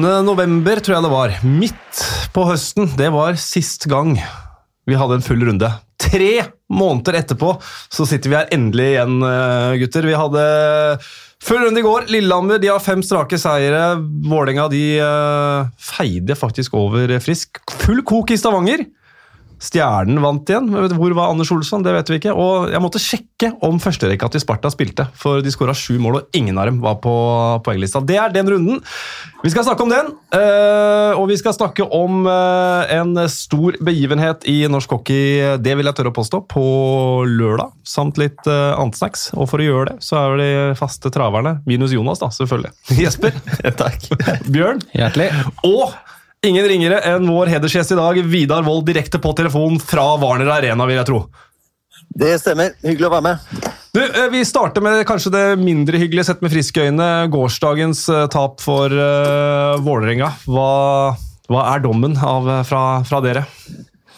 november, tror jeg det var. Midt på høsten. Det var sist gang vi hadde en full runde. Tre måneder etterpå så sitter vi her endelig igjen, eh, gutter. Vi hadde full runde i går. Lillehammer de har fem strake seire. Vålerenga de uh, feide faktisk over Frisk. Full kok i Stavanger. Stjernen vant igjen. Hvor var Anders Olsson? Det vet vi ikke. Og jeg måtte sjekke om førsterekka til Sparta spilte, for de skåra sju mål, og ingen av dem var på poenglista. Det er den runden. Vi skal snakke om den, eh, og vi skal snakke om eh, en stor begivenhet i norsk hockey, det vil jeg tørre å påstå, på lørdag, samt litt eh, annet snacks. Og for å gjøre det, så er det de faste traverne, minus Jonas, da, selvfølgelig. Jesper. Takk. Bjørn. Hjertelig. Og ingen ringere enn vår hedersgjest i dag, Vidar Wold, direkte på telefon fra Warner Arena, vil jeg tro. Det stemmer. Hyggelig å være med. Du, eh, Vi starter med kanskje det mindre hyggelige sett med friske øyne. Gårsdagens uh, tap for uh, Vålerenga. Hva, hva, er dommen av, fra, fra, dere?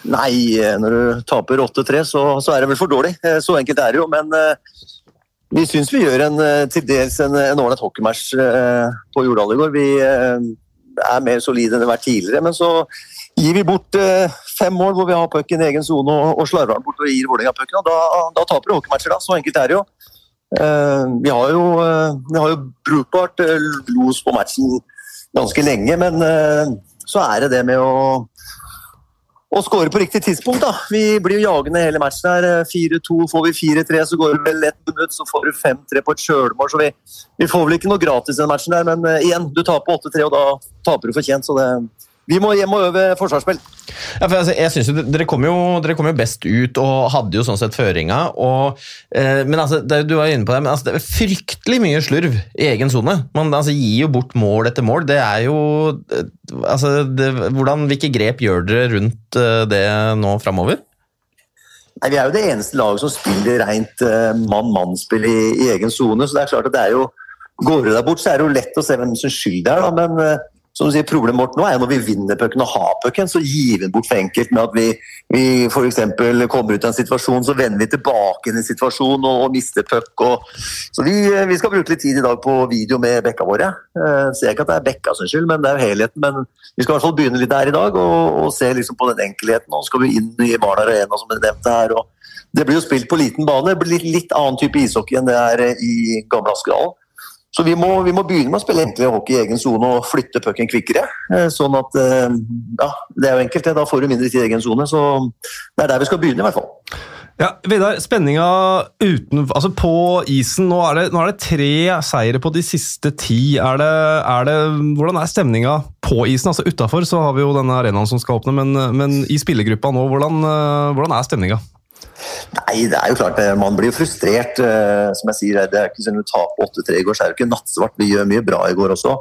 Nei, når du taper 8-3, så, så, er det vel for dårlig. Så enkelt er det jo. Men uh, vi syns vi gjør en, til dels en ålreit hockeymatch på Jordal i går. Vi er mer solide enn det har vært tidligere. Men så gir vi bort eh, fem mål hvor vi har pucken i egen sone og, og slarver den bort og gir Vålerenga pucken. Da, da taper du hockeymatcher, da. Så enkelt er det jo. Eh, vi har jo, eh, vi har jo brukbart uh, los på matchen ganske lenge, men så er det det med å å skåre på riktig tidspunkt. da. Vi blir jo jagende hele matchen. her. 4-2, får vi 4-3, så går det vel ett minutt, så får du 5-3 på et sjølmål. Så vi, vi, får vel ikke noe gratis i den matchen der, men uh, igjen, du taper 8-3, og da taper du fortjent. Så det, vi må hjem og øve forsvarsspill. Ja, for altså, jeg synes jo, dere, kom jo, dere kom jo best ut og hadde jo sånn sett føringa. Og, eh, men altså, det, du var inne på det, men altså, det er fryktelig mye slurv i egen sone. Man altså, gir jo bort mål etter mål. Det er jo eh, altså, det, hvordan, Hvilke grep gjør dere rundt eh, det nå framover? Nei, Vi er jo det eneste laget som spiller rent uh, mann-mann-spill i, i, egen sone. Så det er klart at det er jo Går du der bort, så er det jo lett å se hvem som skyld det er, da, men uh, som du sier, Problemet vårt nå er jo når vi vinner pucken og har pucken, så gir vi den bort for enkelt med at vi, vi f.eks. kommer ut av en situasjon, så vender vi tilbake i en situasjon og, og mister puck. Så vi, vi, skal bruke litt tid i dag på video med bekka våre. Jeg ser ikke at det er bekka sin skyld, men det er jo helheten. Men vi skal i hvert fall begynne litt der i dag og, og se liksom på den enkelheten. Nå skal vi inn i Barna Arena, som jeg nevnte her. og det blir jo spilt på liten bane. Det blir litt, litt annen type ishockey enn det er i gamle Askedal. Så vi må, vi må, begynne med å spille enklere hockey i egen sone og flytte pucken kvikkere. Eh, sånn at eh, Ja, det er jo enkelt, da får du mindre tid i egen sone. Så det er der vi skal begynne, i hvert fall. Ja, Vidar, spenninga altså på isen nå er, det, nå er det tre seire på de siste ti. Er det, er det, hvordan er stemninga på isen? Altså Utafor har vi jo denne arenaen som skal åpne, men, men i spillergruppa nå, hvordan, eh, hvordan er stemninga? Nei, det er jo klart eh, man blir frustrert. Eh, som jeg sier, Det er ikke sånn du taper 8-3 i går, så er det ikke nattsvart. Vi gjør mye bra i går også.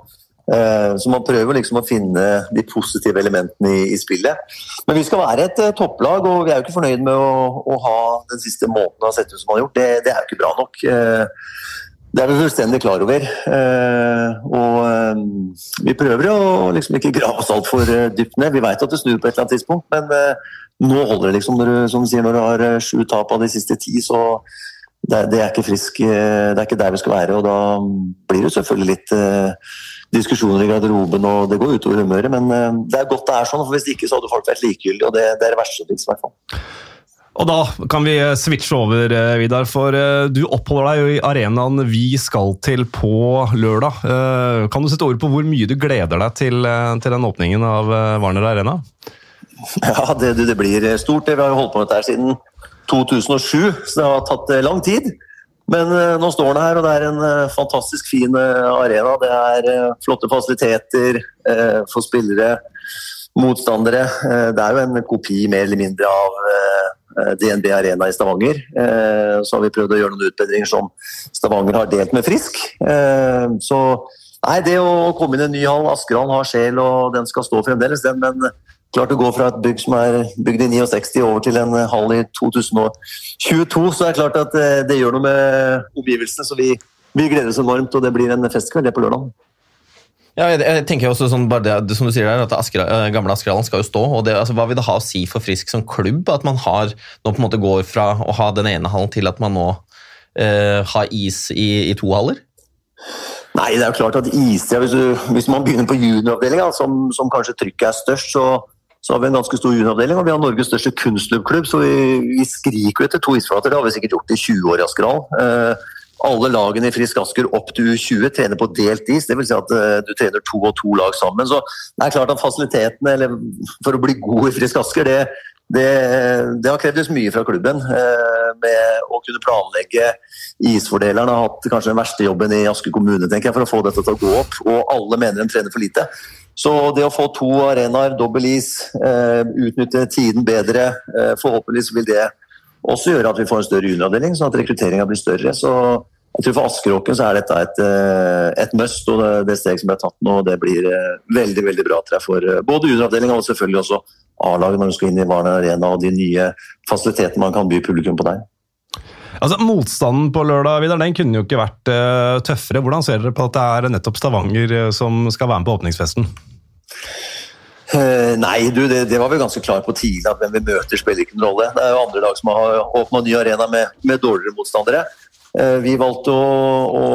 Eh, så man prøver liksom å finne de positive elementene i, i spillet. Men vi skal være et topplag, og vi er jo ikke fornøyd med å, å ha den siste måneden av sett ut som man har gjort. Det, det er jo ikke bra nok. Det er vi fullstendig klar over. og vi prøver å liksom ikke grave oss altfor dypt ned. Vi vet at det snur på et eller annet tidspunkt, men nå holder det liksom. Når du, som du sier, når du har eh, sju tap av de siste ti, så det, det, er ikke frisk eh, Det er ikke der vi skal være. og Da blir det selvfølgelig litt eh, diskusjoner i garderoben, og det går utover humøret. Men eh, det er godt det er sånn, for hvis ikke så hadde folk vært likegyldige, og det, det er det verste som finnes. i hvert fall. Og da kan vi switche over, Vidar, for du oppholder deg jo i arenaen vi skal til på lørdag. Kan du sette ord på hvor mye du gleder deg til, til den åpningen av Warner Arena? Ja, det, det, blir stort. Vi har jo holdt på med dette siden 2007, så det har tatt eh, lang tid. Men uh, nå står den her, og det er en fantastisk fin arena. Det er flotte fasiliteter for spillere, motstandere. det er jo en kopi mer eller mindre av DNB Arena i Stavanger. så har vi prøvd å gjøre noen utbedringer som Stavanger har delt med Frisk. så nei, det å komme inn i en ny hall Askerhallen har sjel, og den skal stå fremdeles, den. Men klart å gå fra et bygg som er bygd i 69 over til en hall i 2022, så er det klart at eh, det gjør noe med omgivelsene. Så vi, vi gleder oss enormt, og det blir en festkveld det på lørdag. Ja, jeg, tenker også sånn, bare det, som du sier der, at Asker, eh, Gamle Askerhallen skal jo stå. og det, altså, Hva vil det ha å si for Frisk som klubb at man har, nå på en måte går fra å ha den ene hallen til at man nå eh, har is i, i to haller? Nei, det er jo klart at istida, hvis, hvis man begynner på junioravdelinga, som, som kanskje trykket er størst, så, så har vi en ganske stor junioravdeling, og vi har Norges største kunstløpklubb, så vi, vi skriker etter to isflater. Det har vi sikkert gjort i 20 år i Askeral. Eh, alle lagene i Frisk Asker opp til U20 trener på delt is, vil si at eh, du trener to og to lag sammen. Så det er klart at fasilitetene for å bli god i Frisk Asker, det, det, det har krevdes mye fra klubben. eh, med å kunne planlegge isfordeleren har hatt kanskje den verste jobben i Asker kommune tenker jeg, for å få dette til å gå opp. Og alle mener de trener for lite. Så det å få to arenaer, dobbel is, eh, utnytte tiden bedre, eh, forhåpentligvis vil det også gjøre at vi får en større junioravdeling, sånn at rekrutteringa blir større. Så jeg tror for Askeråken så er dette et, eh, et must, og det, det steg som er tatt nå, det blir veldig veldig bra jeg, for både junioravdelinga og selvfølgelig også A-laget når du skal inn i Varner Arena og de nye fasilitetene man kan by publikum på der. Altså, Motstanden på lørdag Vidar, den kunne jo ikke vært uh, tøffere. Hvordan ser dere på at det er nettopp Stavanger eh, som skal være med på åpningsfesten? Uh, nei, du, det, det var vi ganske klar på tidlig at hvem vi møter spiller ikke noen rolle. Det er jo andre lag som har åpna ny arena med, med dårligere motstandere. Uh, vi valgte å, å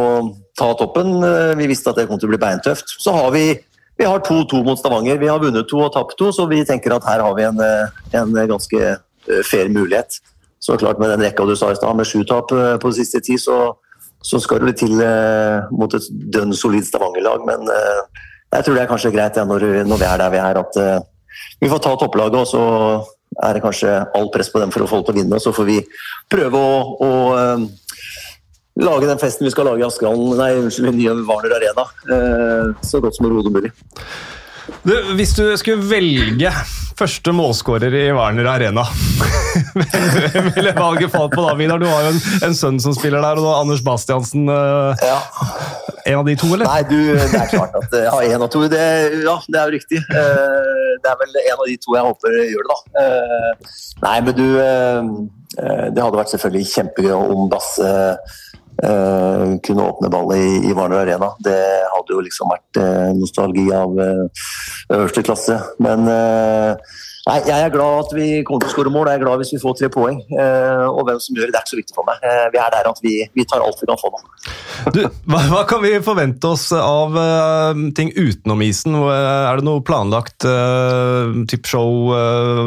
ta toppen. Vi visste at det kom til å bli beintøft. Så har vi vi har 2-2 mot Stavanger. Vi har vunnet to og tapt to, så vi tenker at her har vi en, en ganske fair mulighet. Så klart med den rekka du sa i stad, med sju tap eh, på de siste ti, så, så skal det litt til eh, mot et dønn solid Stavanger-lag. Men eh, jeg tror det er kanskje greit ja, når, når vi er der vi er, at eh, vi får ta topplaget, og så er det kanskje all press på dem for å få til å vinne. og Så får vi prøve å, å eh, lage den festen vi skal lage i Askerhallen, nei, unnskyld, i nye Warner Arena. Eh, så godt som overhodet mulig. Du, hvis du skulle velge første målskårer i Werner Arena, hvem ville valget falt på da, Vidar? Du har jo en, en sønn som spiller der, og har Anders Bastiansen. eh, Ja. en av de to, eller? Nei, du, det er klart at ja, en av to, det, ja, det er jo riktig. Eh, det er vel en av de to jeg håper gjør det, da. Eh, nei, men du Det hadde vært selvfølgelig kjempegøy om Basse eh, kunne åpne ballet i, i Warner Arena. Det hadde jo liksom vært uh, nostalgi av uh, øverste klasse. Men Nei, Jeg er glad at vi kommer til å skåre mål. Jeg er glad hvis vi får tre poeng. Og hvem som gjør det, det er ikke så viktig for meg. Vi er der at vi, vi tar alt vi kan få nå. Du, hva, hva kan vi forvente oss av ting utenom isen? Er det noe planlagt uh, show,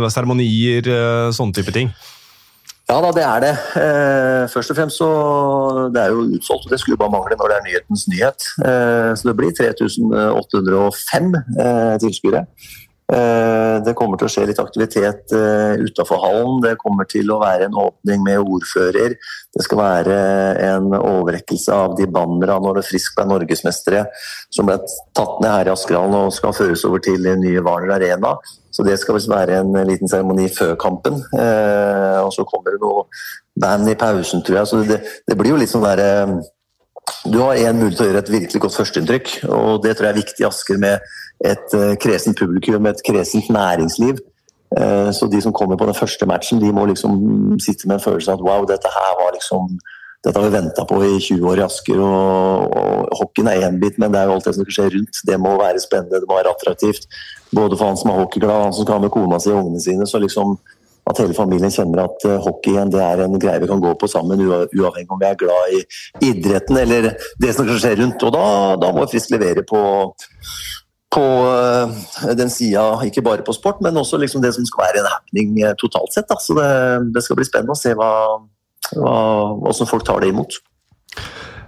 seremonier, sånne type ting? Ja da, det er det. Eh, først og fremst så Det er jo utsolgt, og det skulle bare mangle når det er nyhetens nyhet. Eh, så det blir 3805 eh, tilskuere. Eh, det kommer til å skje litt aktivitet eh, utafor hallen. Det kommer til å være en åpning med ordfører. Det skal være en overrekkelse av de bannera når det Frisk ble norgesmestere, som ble tatt ned her i Askerhallen og skal føres over til nye Hvaler Arena. Så det skal visst være en liten seremoni før kampen. Eh, og så kommer det noe band i pausen, tror jeg. Så det, det blir jo litt sånn derre du har én mulighet til å gjøre et virkelig godt førsteinntrykk, og det tror jeg er viktig i Asker med et uh, kresent publikum, et kresent næringsliv. Eh, så de som kommer på den første matchen, de må liksom sitte med en følelse av at wow, dette her var liksom dette har vi venta på i 20 år i Asker. og, og Hockeyen er én bit, men det er jo alt det som skal skje rundt. Det må være spennende, det må være attraktivt. Både for han som er hockeyglad, han som skal ha med kona si og ungene sine. så liksom at hele familien kjenner at uh, hockey det er en greie vi kan gå på sammen, uavhengig om vi er glad i idretten eller det som skal skje rundt. Og da, da må Frisk levere på, på uh, den sida, ikke bare på sport, men også liksom det som skal være en happening uh, totalt sett. Da. Så det, det skal bli spennende å se hva, hva, hvordan folk tar det imot.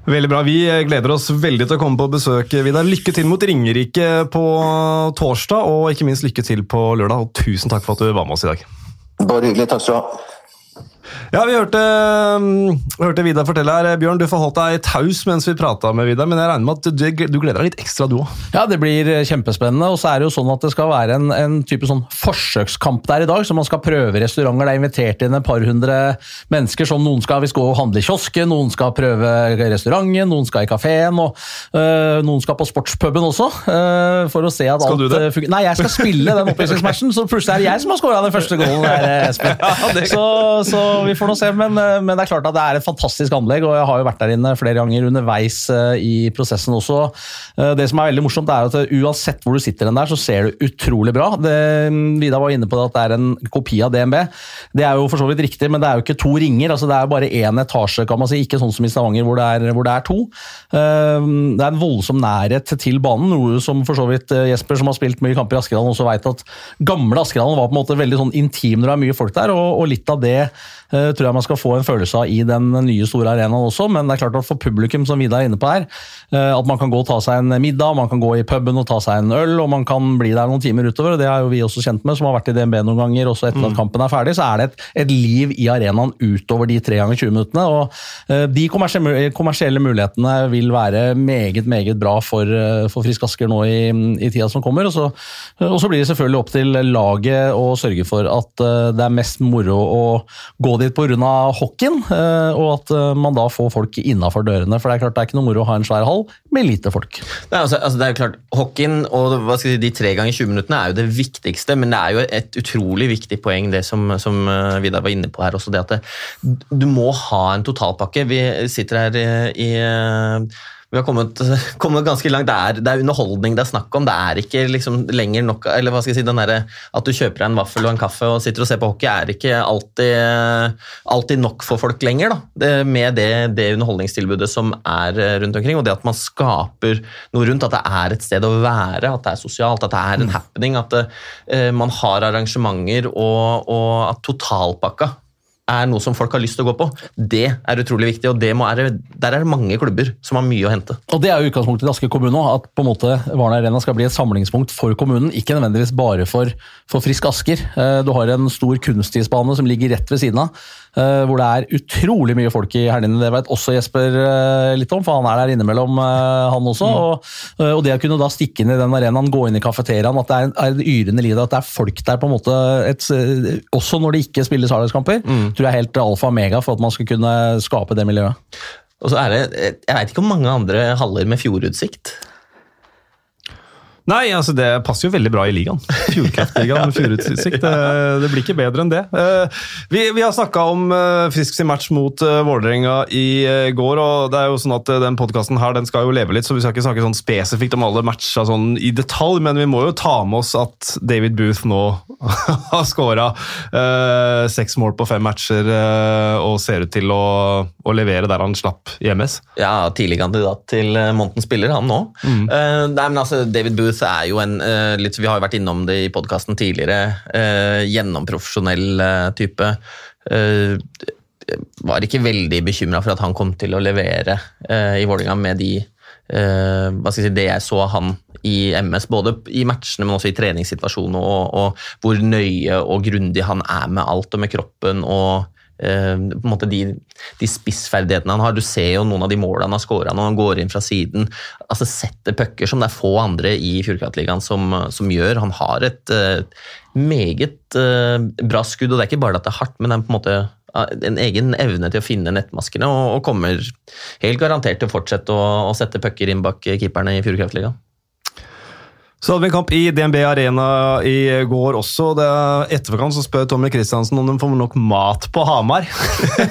Veldig bra. Vi eh, gleder oss veldig til å komme på besøk. Vidar. Lykke til mot Ringerike på torsdag, og ikke minst lykke til på lørdag. Og tusen takk for at du var med oss i dag. Bare hyggelig. Takk skal du ha. Ja, Vi hørte, mm, hørte Vidar fortelle her. Bjørn, du forholdt deg taus mens vi prata med Vidar, men jeg regner med at du, du gleder deg litt ekstra, du òg? Ja, det blir kjempespennende. Og så er det jo sånn at det skal være en, en type sånn forsøkskamp der i dag. Så man skal prøve restauranter. Det er invitert inn et par hundre mennesker som noen skal gå og handle i kiosken, noen skal prøve restauranten, noen skal i kafeen, og øh, noen skal på sportspuben også. øh, for å se at Skal alt fungerer. Nei, jeg skal spille den oppvisningsmatchen, så plutselig er det jeg som har skåra den første goalen der, Espen. det- Så, så vi får nå se. Men, eh, men, det er klart at det er et fantastisk anlegg, og jeg har jo vært der inne flere ganger underveis eh, i prosessen også. Eh, det som er veldig morsomt, er at uansett hvor du sitter den der, så ser du utrolig bra. Det, Vidar var inne på at det er en kopi av DNB. Det er jo for så vidt riktig, men det er jo ikke to ringer. altså Det er jo bare én etasje, kan man si. Ikke sånn som i Stavanger hvor det er, hvor det er to. Det er en voldsom nærhet til banen, noe som for så vidt Jesper, som har spilt mye kamper i Askedalen, også vet at gamle Askedalen var på en måte veldig sånn intim når det er mye folk der, og, og litt av det tror jeg man skal få en følelse av i den nye store arenaen også. Men det er klart at for publikum, som Vidar er inne på her, uh, at man kan gå og ta seg en middag, man kan gå i puben og ta seg en øl, og man kan bli der noen timer utover. og Det er jo vi også kjent med, som har vært i DNB noen ganger. Også etter at mm. kampen er ferdig, så er det et, et liv i arenaen utover de tre ganger 20 minuttene. og uh, De kommersielle mulighetene vil være meget, meget bra for, for Frisk Asker nå i, i tida som kommer. Og så, og så blir det selvfølgelig opp til laget å sørge for at det er mest moro å gå dit pga. hockeyen, eh, og at eh, man da får folk innafor dørene. For det er klart det er ikke noe moro å ha en svær hall med lite folk. Er, altså, altså, det er jo klart, Hockeyen og si, de tre ganger 20 minuttene er jo det viktigste, men det er jo et utrolig viktig poeng det som, som eh, Vidar var inne på her også, det at det, du må ha en totalpakke. Vi sitter her i, i vi har kommet, kommet ganske langt. Det er, det er, underholdning det er snakk om. Det er ikke liksom lenger nok eller hva skal jeg si, den der, At du kjøper deg en vaffel og en kaffe og sitter og ser på hockey, er ikke alltid, alltid nok for folk lenger. da, det, Med det, det, underholdningstilbudet som er rundt omkring, og det at man skaper noe rundt. At det er et sted å være, at det er sosialt, at det er en mm. happening. At det, uh, man har arrangementer, og, og at totalpakka er noe som folk har lyst til å gå på. Det er utrolig viktig, og er, der er det mange klubber som har mye å hente. Og Det er jo utgangspunktet i Aske kommune òg, at på en måte Varna Arena skal bli et samlingspunkt for kommunen. Ikke nødvendigvis bare for, for Frisk Asker. Eh, du har en stor kunstisbane som ligger rett ved siden av. Eh, hvor det er utrolig mye folk i helgene. Det vet også Jesper eh, litt om, for han er der innimellom, eh, han også. Mm. Og, og, det å kunne da stikke inn i den arenaen, gå inn i kafeteriaen, at det er, er et yrende liv, at det er folk der på en måte et, Også når det ikke spilles harddagskamper, mm. tror jeg er helt alfa og mega for at man skal kunne skape det miljøet. Og så er det, Jeg veit ikke om mange andre haller med fjordutsikt. Nei, altså det passer jo veldig bra i ligaen. Fjordkraftligaen med Fjordutsikt. Det, det, blir ikke bedre enn det. Eh, vi, vi har snakka om eh, Frisk sin match mot uh, Vålerenga i går. og det er jo sånn at Den podkasten her den skal jo leve litt, så vi skal ikke snakke sånn spesifikt om alle matcha sånn i detalj, men vi må jo ta med oss at David Booth nå har skåra seks mål på fem matcher og ser ut til å, å, levere der han slapp i MS. Ja, tidlig kandidat til månedens spiller, han nå. Mm. nei, men altså, David Booth Booth er jo en uh, litt, Vi har jo vært innom det i podkasten tidligere. Uh, gjennomprofesjonell uh, type. var ikke veldig bekymra for at han kom til å levere i Vålerenga med de hva skal jeg si, det jeg så han i MS, både i matchene, men også i treningssituasjonen, og, og hvor nøye og grundig han er med alt og med kroppen. og Eh, på en måte de, de, spissferdighetene han har. Du ser jo noen av de målene han har skåra når han går inn fra siden. altså Setter pucker som det er få andre i Fjordkraftligaen som, som, gjør. Han har et uh, meget uh, bra skudd, og det er ikke bare at det er hardt, men det er på en måte en egen evne til å finne nettmaskene, og, og kommer helt garantert til å fortsette å, å sette pucker inn bak keeperne i Fjordkraftligaen. Så hadde vi en kamp i DNB Arena i går også. Det Etterforkant så spør Tommy Kristiansen om de får nok mat på Hamar.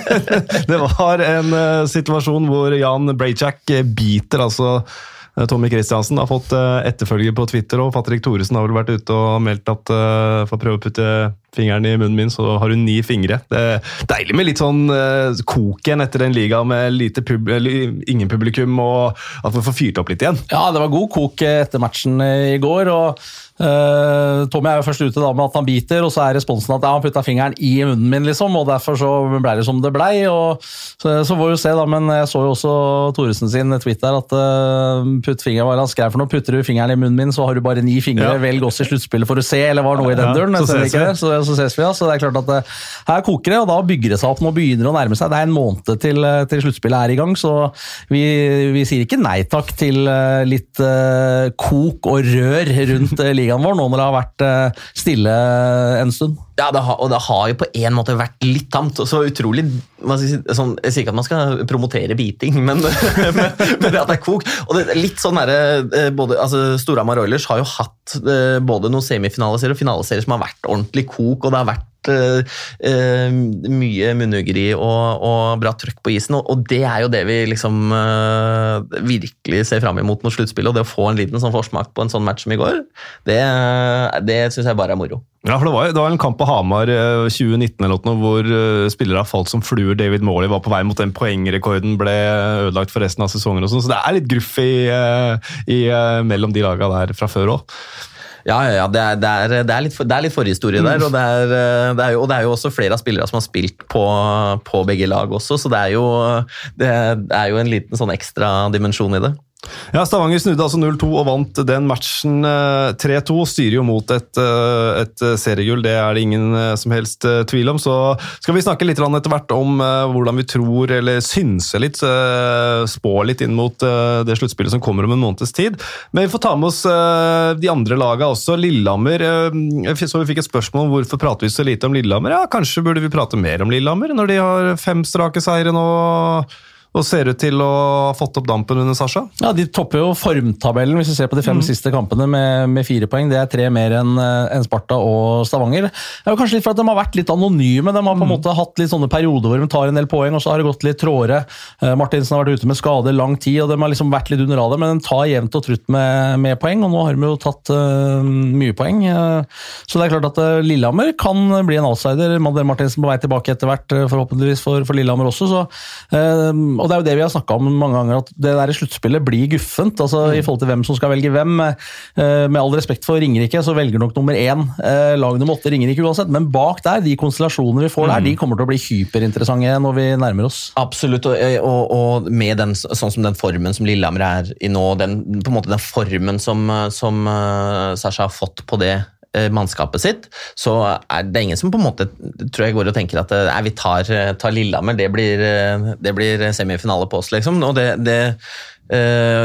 det var en uh, situasjon hvor Jan Brayjack biter altså Eh, Tommy Kristiansen har fått uh, etterfølger på Twitter, og Patrick Thoresen har vel vært ute og meldt at uh, får prøve å putte fingeren i munnen min, så har hun ni fingre. Det er deilig med litt sånn uh, kok igjen etter en liga med lite pub ingen publikum, og at man får fyrt opp litt igjen. Ja, det var god kok etter matchen i går. og Uh, Tommy er jo først ute da med at han biter, og så er responsen at ja, han putta fingeren i munnen min, liksom, og derfor så ble det som det blei. Så, så får vi se, da, men jeg så jo også Thoresen sin tweet der at uh, putt fingeren var han skrev for noe. Putter du fingeren i munnen min, så har du bare ni fingre. Ja. Velg oss i sluttspillet for å se, eller var noe i den ja, duren. Så, så, så, ses vi. Så det er klart at uh, her koker det, og da bygger det seg opp. Nå begynner å nærme seg. Det er en måned til, til sluttspillet er i gang, så vi, vi, sier ikke nei takk til litt kok og rør rundt ligaen vår, nå når det har vært eh, stille en stund. Ja, det har, og det har jo på en måte vært litt tamt. så utrolig, si, sånn, Jeg sier ikke at man skal promotere biting, men, men, men at det er kok. og det litt sånn der, eh, både, altså Storhamar Oilers har jo hatt eh, både noen semifinaleserier og finaleserier som har vært ordentlig kok. og det har vært eh, uh, mye munnhuggeri og, og bra trøkk på isen, og, og det er jo det vi liksom uh, virkelig ser fram imot mot sluttspillet. Og det å få en liten sånn forsmak på en sånn match som i går, det, det syns jeg bare er moro. Ja, for det var, det var en kamp på Hamar eh, 2019 eller noe, hvor eh, spillere har falt som fluer. David Morley var på vei mot den poengrekorden, ble ødelagt for resten av sesongen. og sånn, Så det er litt gruff i, eh, i, eh, mellom de laga der fra før òg. Ja, ja, ja det, er, det, er, det, er litt, for- det er litt forhistorie der, og er, eh, er jo, og det er jo også flere av spillere som har spilt på, på begge lag også, så det er jo, jo en liten sånn ekstra dimensjon i det. Ja, Stavanger snudde altså 0-2 og vant den matchen eh, 3-2. Styrer jo mot et, eh, et seriegull, det er det ingen eh, som helst eh, tvil om. Så skal vi snakke litt etter hvert om eh, hvordan vi tror, eller synser litt, eh, spår litt inn mot eh, det sluttspillet som kommer om en måneds tid. Men vi får ta med oss eh, de andre lagene også. Lillehammer. eh, så vi fikk et spørsmål om hvorfor prater vi så lite om Lillehammer. Ja, kanskje burde vi prate mer om Lillehammer, når de har fem strake seire nå og ser ut til å ha fått opp dampen under Sasha. Ja, De topper jo formtabellen hvis vi ser på de fem siste kampene med, med fire poeng. Det er tre mer enn en Sparta og Stavanger. Det er jo kanskje litt for at De har vært litt anonyme. De har på en måte hatt litt sånne perioder hvor de tar en del poeng, og så har det gått litt tråere. Eh, Martinsen har vært ute med skade lang tid, og de har liksom vært litt under radaren, men de tar jevnt og trutt med, med poeng, og nå har de jo tatt uh, mye poeng. Eh, så det er klart at eh, Lillehammer kan bli en outsider. Madel Martinsen på vei tilbake etter hvert, eh, forhåpentligvis for, for Lillehammer også. Så, eh, og det er jo det vi har snakka om mange ganger, at det der sluttspillet blir guffent. altså I forhold til hvem som skal velge hvem. Eh, med all respekt for Ringerike, så velger nok nummer én eh, lag nummer åtte Ringerike uansett. Men bak der, de konstellasjonene vi får der, de kommer til å bli hyperinteressante når vi nærmer oss. Absolutt, og, og, og med den, sånn som den formen som Lillehammer er i nå, den, på en måte den formen som, som Sasha har fått på det eh, mannskapet sitt, så er det ingen som på en måte tror jeg går og tenker at eh, nei, vi tar, tar Lillehammer, det blir, eh, det blir semifinale på oss, liksom. Og det, det eh,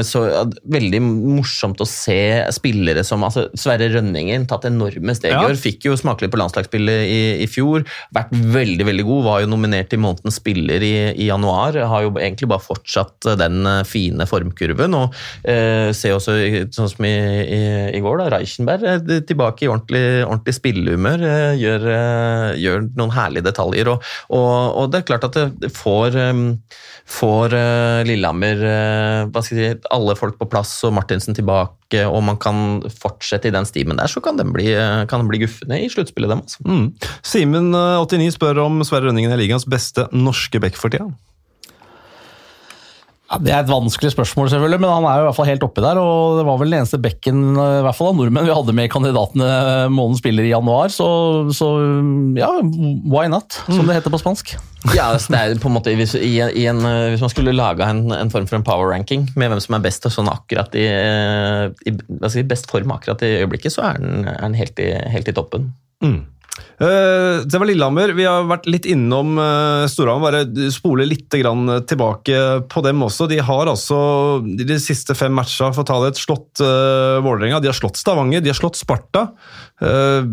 så ja, Veldig morsomt å se spillere som altså Sverre Rønningen tatt enorme steg i Ja. år. Fikk jo smakelig på landslagsspillet i, i fjor. Vært veldig veldig god. Var jo nominert til månedens spiller i, i januar. Har jo egentlig bare fortsatt den eh, fine formkurven. Og eh, ser også, sånn som i, i, går, da, Reichenberg eh, tilbake i ordentlig, ordentlig spillehumør. eh, Gjør, eh, gjør noen herlige detaljer. Og, og, og det er klart at det- får eh, får eh, Lillehammer eh, hva skal jeg si, alle folk på plass og Martinsen tilbake, og man kan fortsette i den stimen der, så kan den bli, eh, bli guffende i sluttspillet dem. Altså. Mm. Simen, eh, 89, spør om Sverre Rønningen er ligaens beste norske back for tida. Ja, det er et vanskelig spørsmål, selvfølgelig, men han er jo i hvert fall helt oppi der. og Det var vel den eneste bekken eh, i hvert fall av nordmenn vi hadde med i kandidatene månedens spiller i januar. Så, så ja, why not, som det heter på spansk. Ja, altså, det er på en måte, hvis, i, i en, eh, hvis man skulle laga en, en form for en power ranking med hvem som er best og sånn akkurat i, eh, i hva skal si, best form akkurat i øyeblikket, så er den, er den helt, i, helt i toppen. Eh, det var Lillehammer. Vi har vært litt innom uh, Storhamar. Bare spole litt tilbake på dem også. De har altså de siste fem matchene for å ta det slått uh, Vålerenga. De har slått Stavanger, de har slått Sparta. Eh,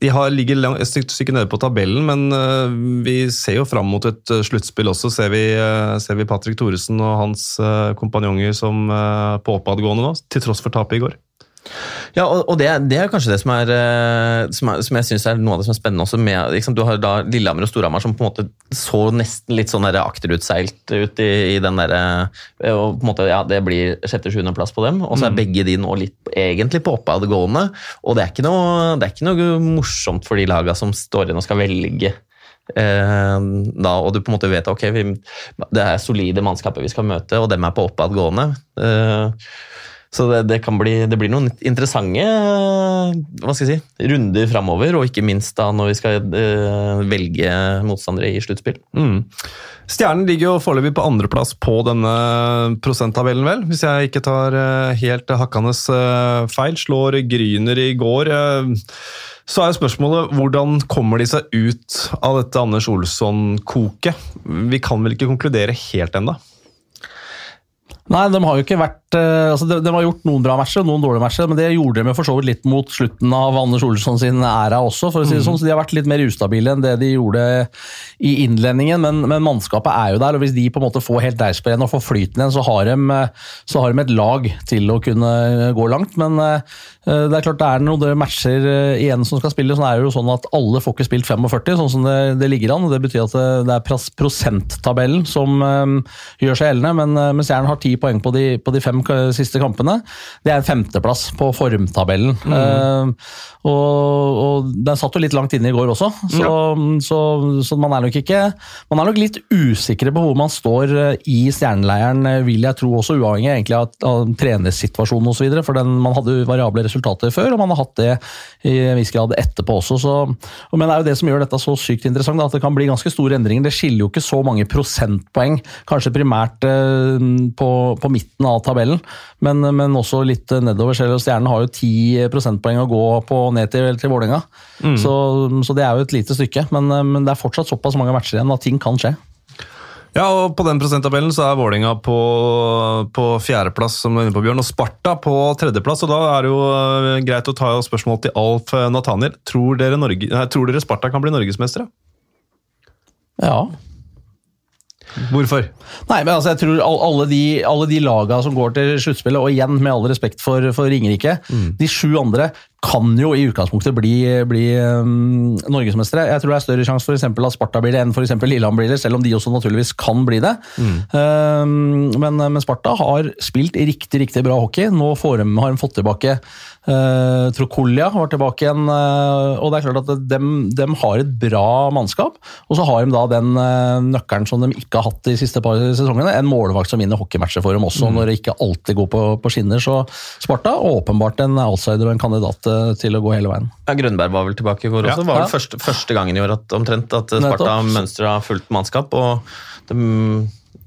de har, ligger et stykke, nede på tabellen, men eh, vi ser jo fram mot et eh, sluttspill også. Ser vi, eh, ser vi Patrick Thoresen og hans eh, kompanjonger som eh, på oppadgående nå, til tross for tapet i går. Ja, og, og det, det er kanskje det som, er, eh, som, er, som jeg synes er noe av det som er spennende også med liksom, Du har da Lillehammer og Storhamar som på en måte så nesten litt sånn akterutseilt ut i, i den derre Og på en måte, ja, det blir sjette-sjuendeplass på dem, og så er begge de nå litt egentlig på oppadgående. Og det er, noe, det er ikke noe morsomt for de laga som står igjen og skal velge. Eh, da, og du på en måte vet ok, vi, det er solide mannskaper vi skal møte, og dem er på oppadgående. Eh, så det, det kan bli, det blir noen interessante eh, hva skal jeg si, runder framover, og ikke minst da når vi skal uh, velge motstandere i sluttspill. Mm. Stjernen ligger jo foreløpig på andreplass på denne prosenttabellen, vel? Hvis jeg ikke tar uh, helt hakkende uh, feil. Slår Gryner i går. Så er spørsmålet hvordan kommer de seg ut av dette Anders Olsson-koket? Vi kan vel ikke konkludere helt ennå? Nei, de har jo ikke vært eh, altså de, de har gjort noen bra matcher og noen dårlige matcher, men det gjorde de jo for så vidt litt mot slutten av Anders Olsson sin æra også, for å si det sånn. Så de har vært litt mer ustabile enn det de gjorde i innledningen, men, men mannskapet er jo der. og Hvis de på en måte får helt deigsprø igjen og får flyten igjen, så har, de, så har de et lag til å kunne gå langt. Men eh, det er klart det er noen matcher eh, igjen som skal spilles. Sånn er det jo sånn at alle får ikke spilt 45, sånn som det, det ligger an. og Det betyr at det, det er prosenttabellen som gjør seg gjeldende, men, men Stjernen har ti poeng på de, på de fem siste kampene. Det er en femteplass på formtabellen. Uh, og, og Den satt jo litt langt inne i går også, så, så, så man er nok ikke Man er nok litt usikre på hvor man står uh, i stjerneleiren, uh, vil jeg tro, også uavhengig egentlig av, av trenersituasjonen osv. For den, man hadde variable resultater før, og man har hatt det i en viss grad etterpå også. Så, men det er jo det som gjør dette så sykt interessant, at det kan bli ganske store endringer. Det skiller jo ikke så mange prosentpoeng, kanskje primært eh, på, på midten av tabellen, men, men også litt nedover. Selv om Stjernen har jo 10 prosentpoeng å gå på ned til, til Vålerenga, så, så det er jo et lite stykke. Men, men det er fortsatt såpass mange matcher igjen at ting kan skje. Ja, og På den prosenttabellen så er Vålerenga på, på fjerdeplass, som du er inne på, Bjørn, og Sparta på tredjeplass. og Da er det jo eh, greit å ta spørsmål til Alf eh, Nathaniel. Tror dere, Norge, nei, tror dere Sparta kan bli norgesmestere? Ja, Hvorfor? Nei, men altså, jeg tror alle de, alle de laga som går til sluttspillet, og igjen med all respekt for, for Ringerike, de sju andre kan jo i utgangspunktet bli, bli um, norgesmestere. Jeg tror det er større sjanse for eksempel at Sparta blir det enn eksempel Lillehammer blir det, selv om de også naturligvis kan bli det. Um, men, men Sparta har spilt riktig riktig bra hockey. Nå får de, har de fått tilbake uh, Trokolia var tilbake igjen, uh, og det er klart at de, de, har et bra mannskap. Og så har de da den uh, nøkkelen som de ikke har hatt de siste par sesongene, en målvakt som vinner hockeymatcher for dem også, når det ikke alltid går på, på skinner. Så Sparta åpenbart en outsider og en kandidat til å gå hele veien. Ja, Grønberg var vel tilbake i går Ja. også. Det var Ja. vel første, første gangen i år at, omtrent at Sparta mønstra fullt mannskap. og de,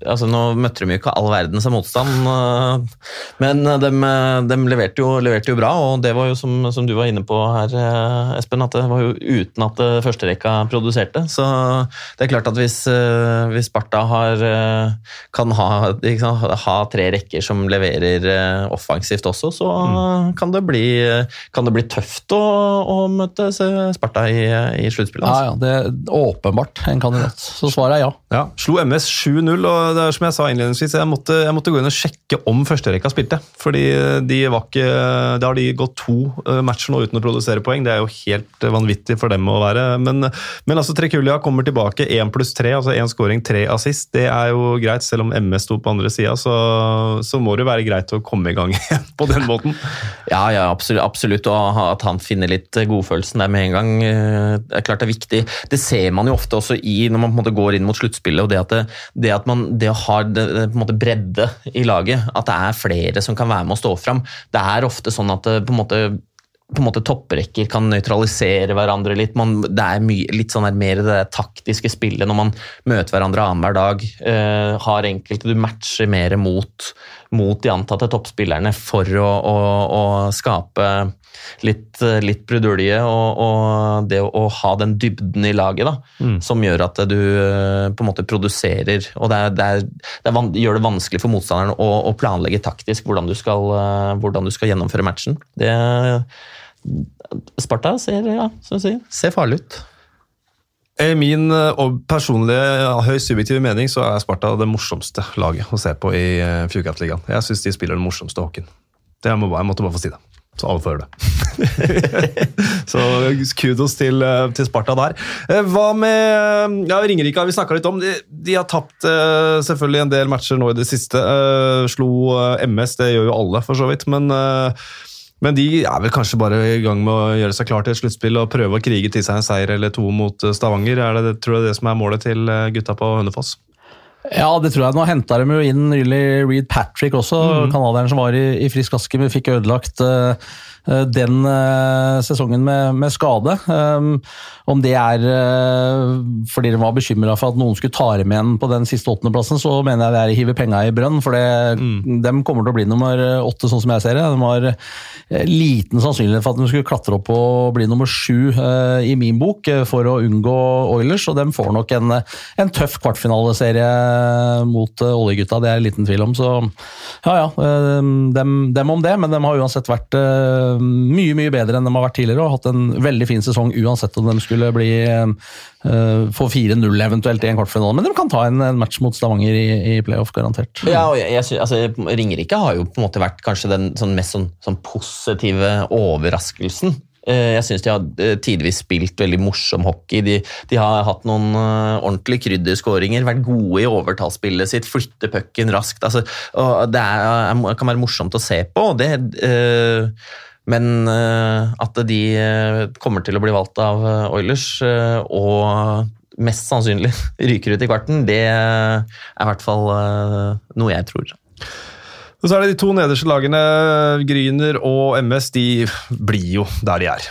altså Nå møtte de jo ikke all verdens motstand, øh, men de, de leverte, jo, leverte jo bra. Og det var jo som, som du var inne på her, øh, Espen, at det var jo uten at øh, førsterekka produserte. Så det er klart at hvis, øh, hvis Sparta har, øh, kan ha, sant, ha tre rekker som leverer øh, offensivt også, så kan, det bli, kan det bli tøft å, å møte Sparta i, i sluttspillet. Ja, Altså. ja, det er åpenbart en kandidat. Så svaret er ja. Ja, Slo MS 7-0, og det er som jeg sa innledningsvis, jeg måtte, jeg måtte gå inn og sjekke om førsterekka spilte. Fordi de var ikke, Da har de gått to eh, matcher nå uten å produsere poeng. Det er jo helt eh, vanvittig for dem å være. Men, men altså, Trekulja kommer tilbake. Én pluss tre, altså én scoring, tre assist. Det er jo greit, selv om MS sto på andre sida, så, så må det jo være greit å komme i gang på den måten. Ja, ja, absolutt, absolutt. Og at han finner litt godfølelsen der med en gang, eh, det er klart det er viktig. Det ser man jo ofte også i når man på en måte går inn mot sluttspillet, og det at, det, det at man det ha det, på en måte bredde i laget, at det er flere som kan være med å stå fram. Det er ofte sånn at det på en måte på en måte topprekker kan nøytralisere hverandre litt. Man, det er mye, litt sånn mer det taktiske spillet når man møter hverandre annenhver dag. Eh, har enkelte du matcher mer mot, mot de antatte toppspillerne for å, å, å skape litt, litt brudulje og, og det å, ha den dybden i laget da, som gjør at du eh, på en måte produserer. Og det, er, det, er, det er, gjør det vanskelig for motstanderen å, å planlegge taktisk hvordan du, skal, eh, hvordan du skal gjennomføre matchen. Det, Sparta ser, ja, ser farlig ut. I min eh, personlige høyst subjektive mening så er Sparta det morsomste laget å se på i uh, Fjordkraftligaen. Jeg syns de spiller den morsomste hockeyen. Jeg, måtte bare få si det. Så alle får høre det. så kudos til, eh, til Sparta der. Eh, Hva med ja, Ringerike har vi snakka litt om. De, de har tapt eh, selvfølgelig en del matcher nå i det siste. Eh, slo eh, MS, det gjør jo alle for så vidt. men eh, men de er vel kanskje bare i gang med å gjøre seg klar til et sluttspill og prøve å krige til seg en seier eller to mot eh, Stavanger. Er det, tror du det som er målet til eh, gutta på Hønefoss? Ja, det tror jeg. Nå henta de jo inn nylig Reed Patrick også, canadieren som var i, i frisk aske, men fikk ødelagt eh, den eh, sesongen med, med skade. Um, om det er eh, fordi de var bekymra for at noen skulle ta dem igjen på den siste åttendeplassen, så mener jeg det er å hive penga i brønn, for det, dem kommer til å bli nummer åtte, sånn som jeg ser det. De har eh, liten sannsynlighet for at de skulle klatre opp og bli nummer sju eh, i min bok, eh, for å unngå Oilers, og de får nok en, en tøff kvartfinaleserie mot eh, oljegutta, det er det liten tvil om. Så ja ja, eh, dem, dem om det, men de har uansett vært eh, mye mye bedre enn de har vært tidligere og hatt en veldig fin sesong uansett om de skulle bli uh, få 4-0 eventuelt i en kvartfinale. Men de kan ta en, en match mot Stavanger i, i playoff, garantert. Ja, og jeg, jeg, synes, altså, Ringerike har jo på en måte vært kanskje den sånn mest sånn, sånn positive overraskelsen. Eh, Jeg syns de har tidvis spilt veldig morsom hockey. De, de har hatt noen ordentlig krydderskåringer, vært gode i overtallsspillet sitt, flytte pucken raskt. Altså, det er, kan være morsomt å se på. og Det, eh, men eh, at de eh, kommer til å bli valgt av eh, Oilers og mest sannsynlig ryker ut i kvarten, det er i hvert fall noe jeg tror. Og så er det de to nederste lagene, Gryner og MS, de blir jo der de er.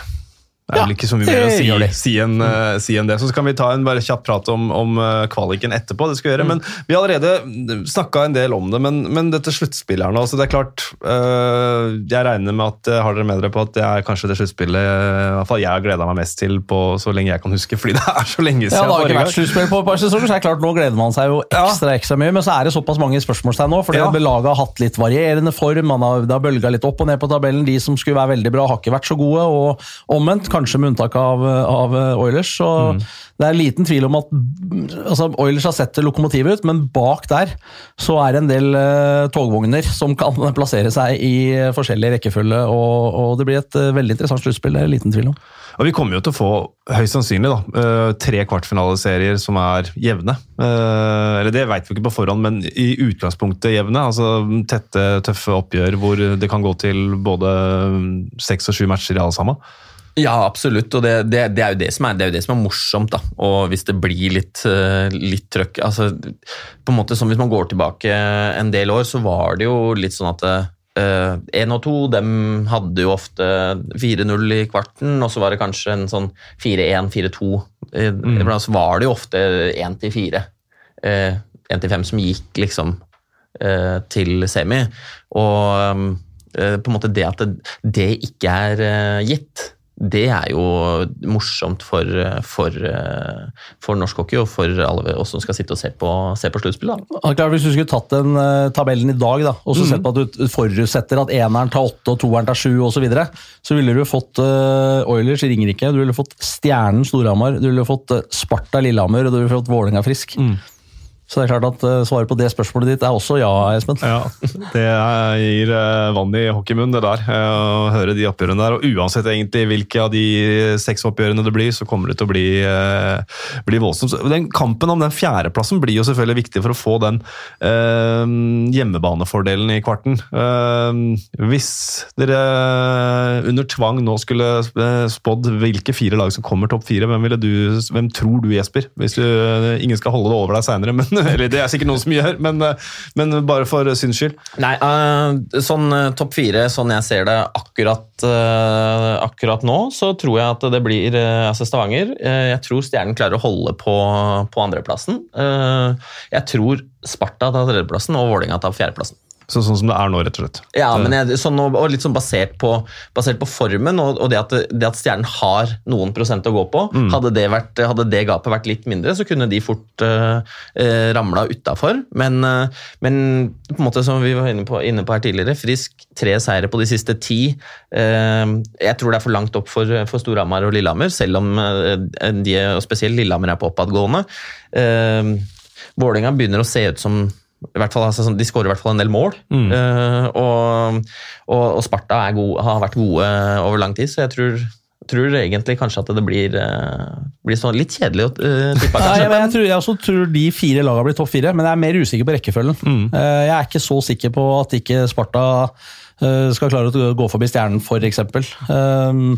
Det er vel ikke så mye mer å si, si, enn uh, si en, det. Så kan vi ta en bare kjapp prat om, om uh, kvaliken etterpå. det skal vi gjøre, Men Vi har allerede snakka en del om det, men, men dette sluttspillet her nå altså det er klart, uh, Jeg regner med at eh, har dere med dere på at det er kanskje det sluttspillet eh, i hvert fall jeg har gleda meg mest til på så lenge jeg kan huske, fordi det er så lenge siden. Ja, Det har ikke vært sluttspill på et par sesonger, så er det klart nå gleder man seg jo ekstra ekstra mye. Men så er det såpass mange spørsmålstegn nå, fordi Ja. laget har hatt litt varierende form. Man har, det har bølga litt opp og ned på tabellen. De som skulle være veldig bra, har ikke vært så gode. Og omvendt, kanskje med unntak av, av Oilers. Så Mm. det er liten tvil om at altså, Oilers har sett lokomotivet ut, men bak der så er det en del uh, togvogner som kan plassere seg i forskjellig rekkefølge. Og, og det blir et uh, veldig interessant sluttspill, det er liten tvil om. Og Vi kommer jo til å få høyst sannsynlig da, eh, tre kvartfinaleserier som er jevne. Eh, Eller det vet vi ikke på forhånd, men i utgangspunktet jevne. altså Tette, tøffe oppgjør hvor det kan gå til både seks og sju matcher i alle sammen. Ja, absolutt. Og det, det, det, er jo det, som er, det er jo det som er morsomt. da. Og hvis det blir litt, eh, litt trøkk altså, på en måte som Hvis man går tilbake en del år, så var det jo litt sånn at én og to dem hadde jo ofte 4-0 i kvarten, og så var det kanskje en sånn 4-1, 4-2. Mm. Iblant så var det jo ofte 1-4. 1-5 som gikk liksom uh, til semi. Og eh, på en måte det at det, det ikke er eh, gitt, det er jo morsomt for, for, for norsk hockey og for alle oss som skal sitte og se på, se på klart, hvis du skulle tatt den eh, tabellen i dag, da, og så sett på at du forutsetter at eneren tar åtte og toeren tar sju osv., så, videre, så ville du fått uh, Oilers i Ringerike, du ville fått Stjernen Storhamar, du ville fått eh, Sparta Lillehammer og du ville fått Vålerenga Frisk. Så det er klart at eh, svaret på det spørsmålet ditt er også ja, Espen. Ja, Det gir eh, vann i hockeymunnen, det der. eh, Å høre de oppgjørene der. Og uansett egentlig hvilke av de seks oppgjørene det blir, så kommer det til å bli, bli voldsomt. Den kampen om den fjerdeplassen blir jo selvfølgelig viktig for å få den eh, hjemmebanefordelen i kvarten. Eh, hvis dere under tvang nå skulle spådd hvilke fire lag som kommer topp fire, hvem, du, hvem tror du, Jesper? Hvis du, ingen skal holde det over deg seinere, men eller det er sikkert noen som gjør, men, eh, men bare for syns skyld. Nei, uh, sånn eh, topp fire, sånn jeg ser det akkurat, uh, akkurat nå, så tror jeg at det blir uh, altså Stavanger. Jeg tror Stjernen klarer å holde på, på andreplassen. Jeg tror Sparta tar tredjeplassen og Vålerenga tar fjerdeplassen. Så, sånn som det er nå, rett og slett. Ja, men jeg, sånn, og, og litt sånn basert på, basert på formen og, og det, at, det at Stjernen har noen prosent å gå på. Hadde, det vært, hadde det gapet vært litt mindre, så kunne de fort uh, ramla utafor. Men, uh, men på en måte som vi var inne på, inne på her tidligere, Frisk tre seire på de siste ti. Eh, jeg tror det er for langt opp for, for Storhamar og Lillehammer, selv om eh, de, og spesielt Lillehammer er på oppadgående. Uh, Vålerenga begynner å se ut som fall, altså, sånn- De skårer i hvert fall en del mål. Eh, og, og, og Sparta er god, har vært gode over lang tid, så jeg tror, tror egentlig kanskje at det blir, uh, blir sånn litt kjedelig å uh, tippe. Kanskje. jeg, jeg, tror, jeg også tror de fire lagene blir topp fire, men jeg er mer usikker på rekkefølgen. Eh, Jeg er ikke så sikker på at ikke Sparta eh, skal klare å gå forbi Stjernen, f.eks. Um,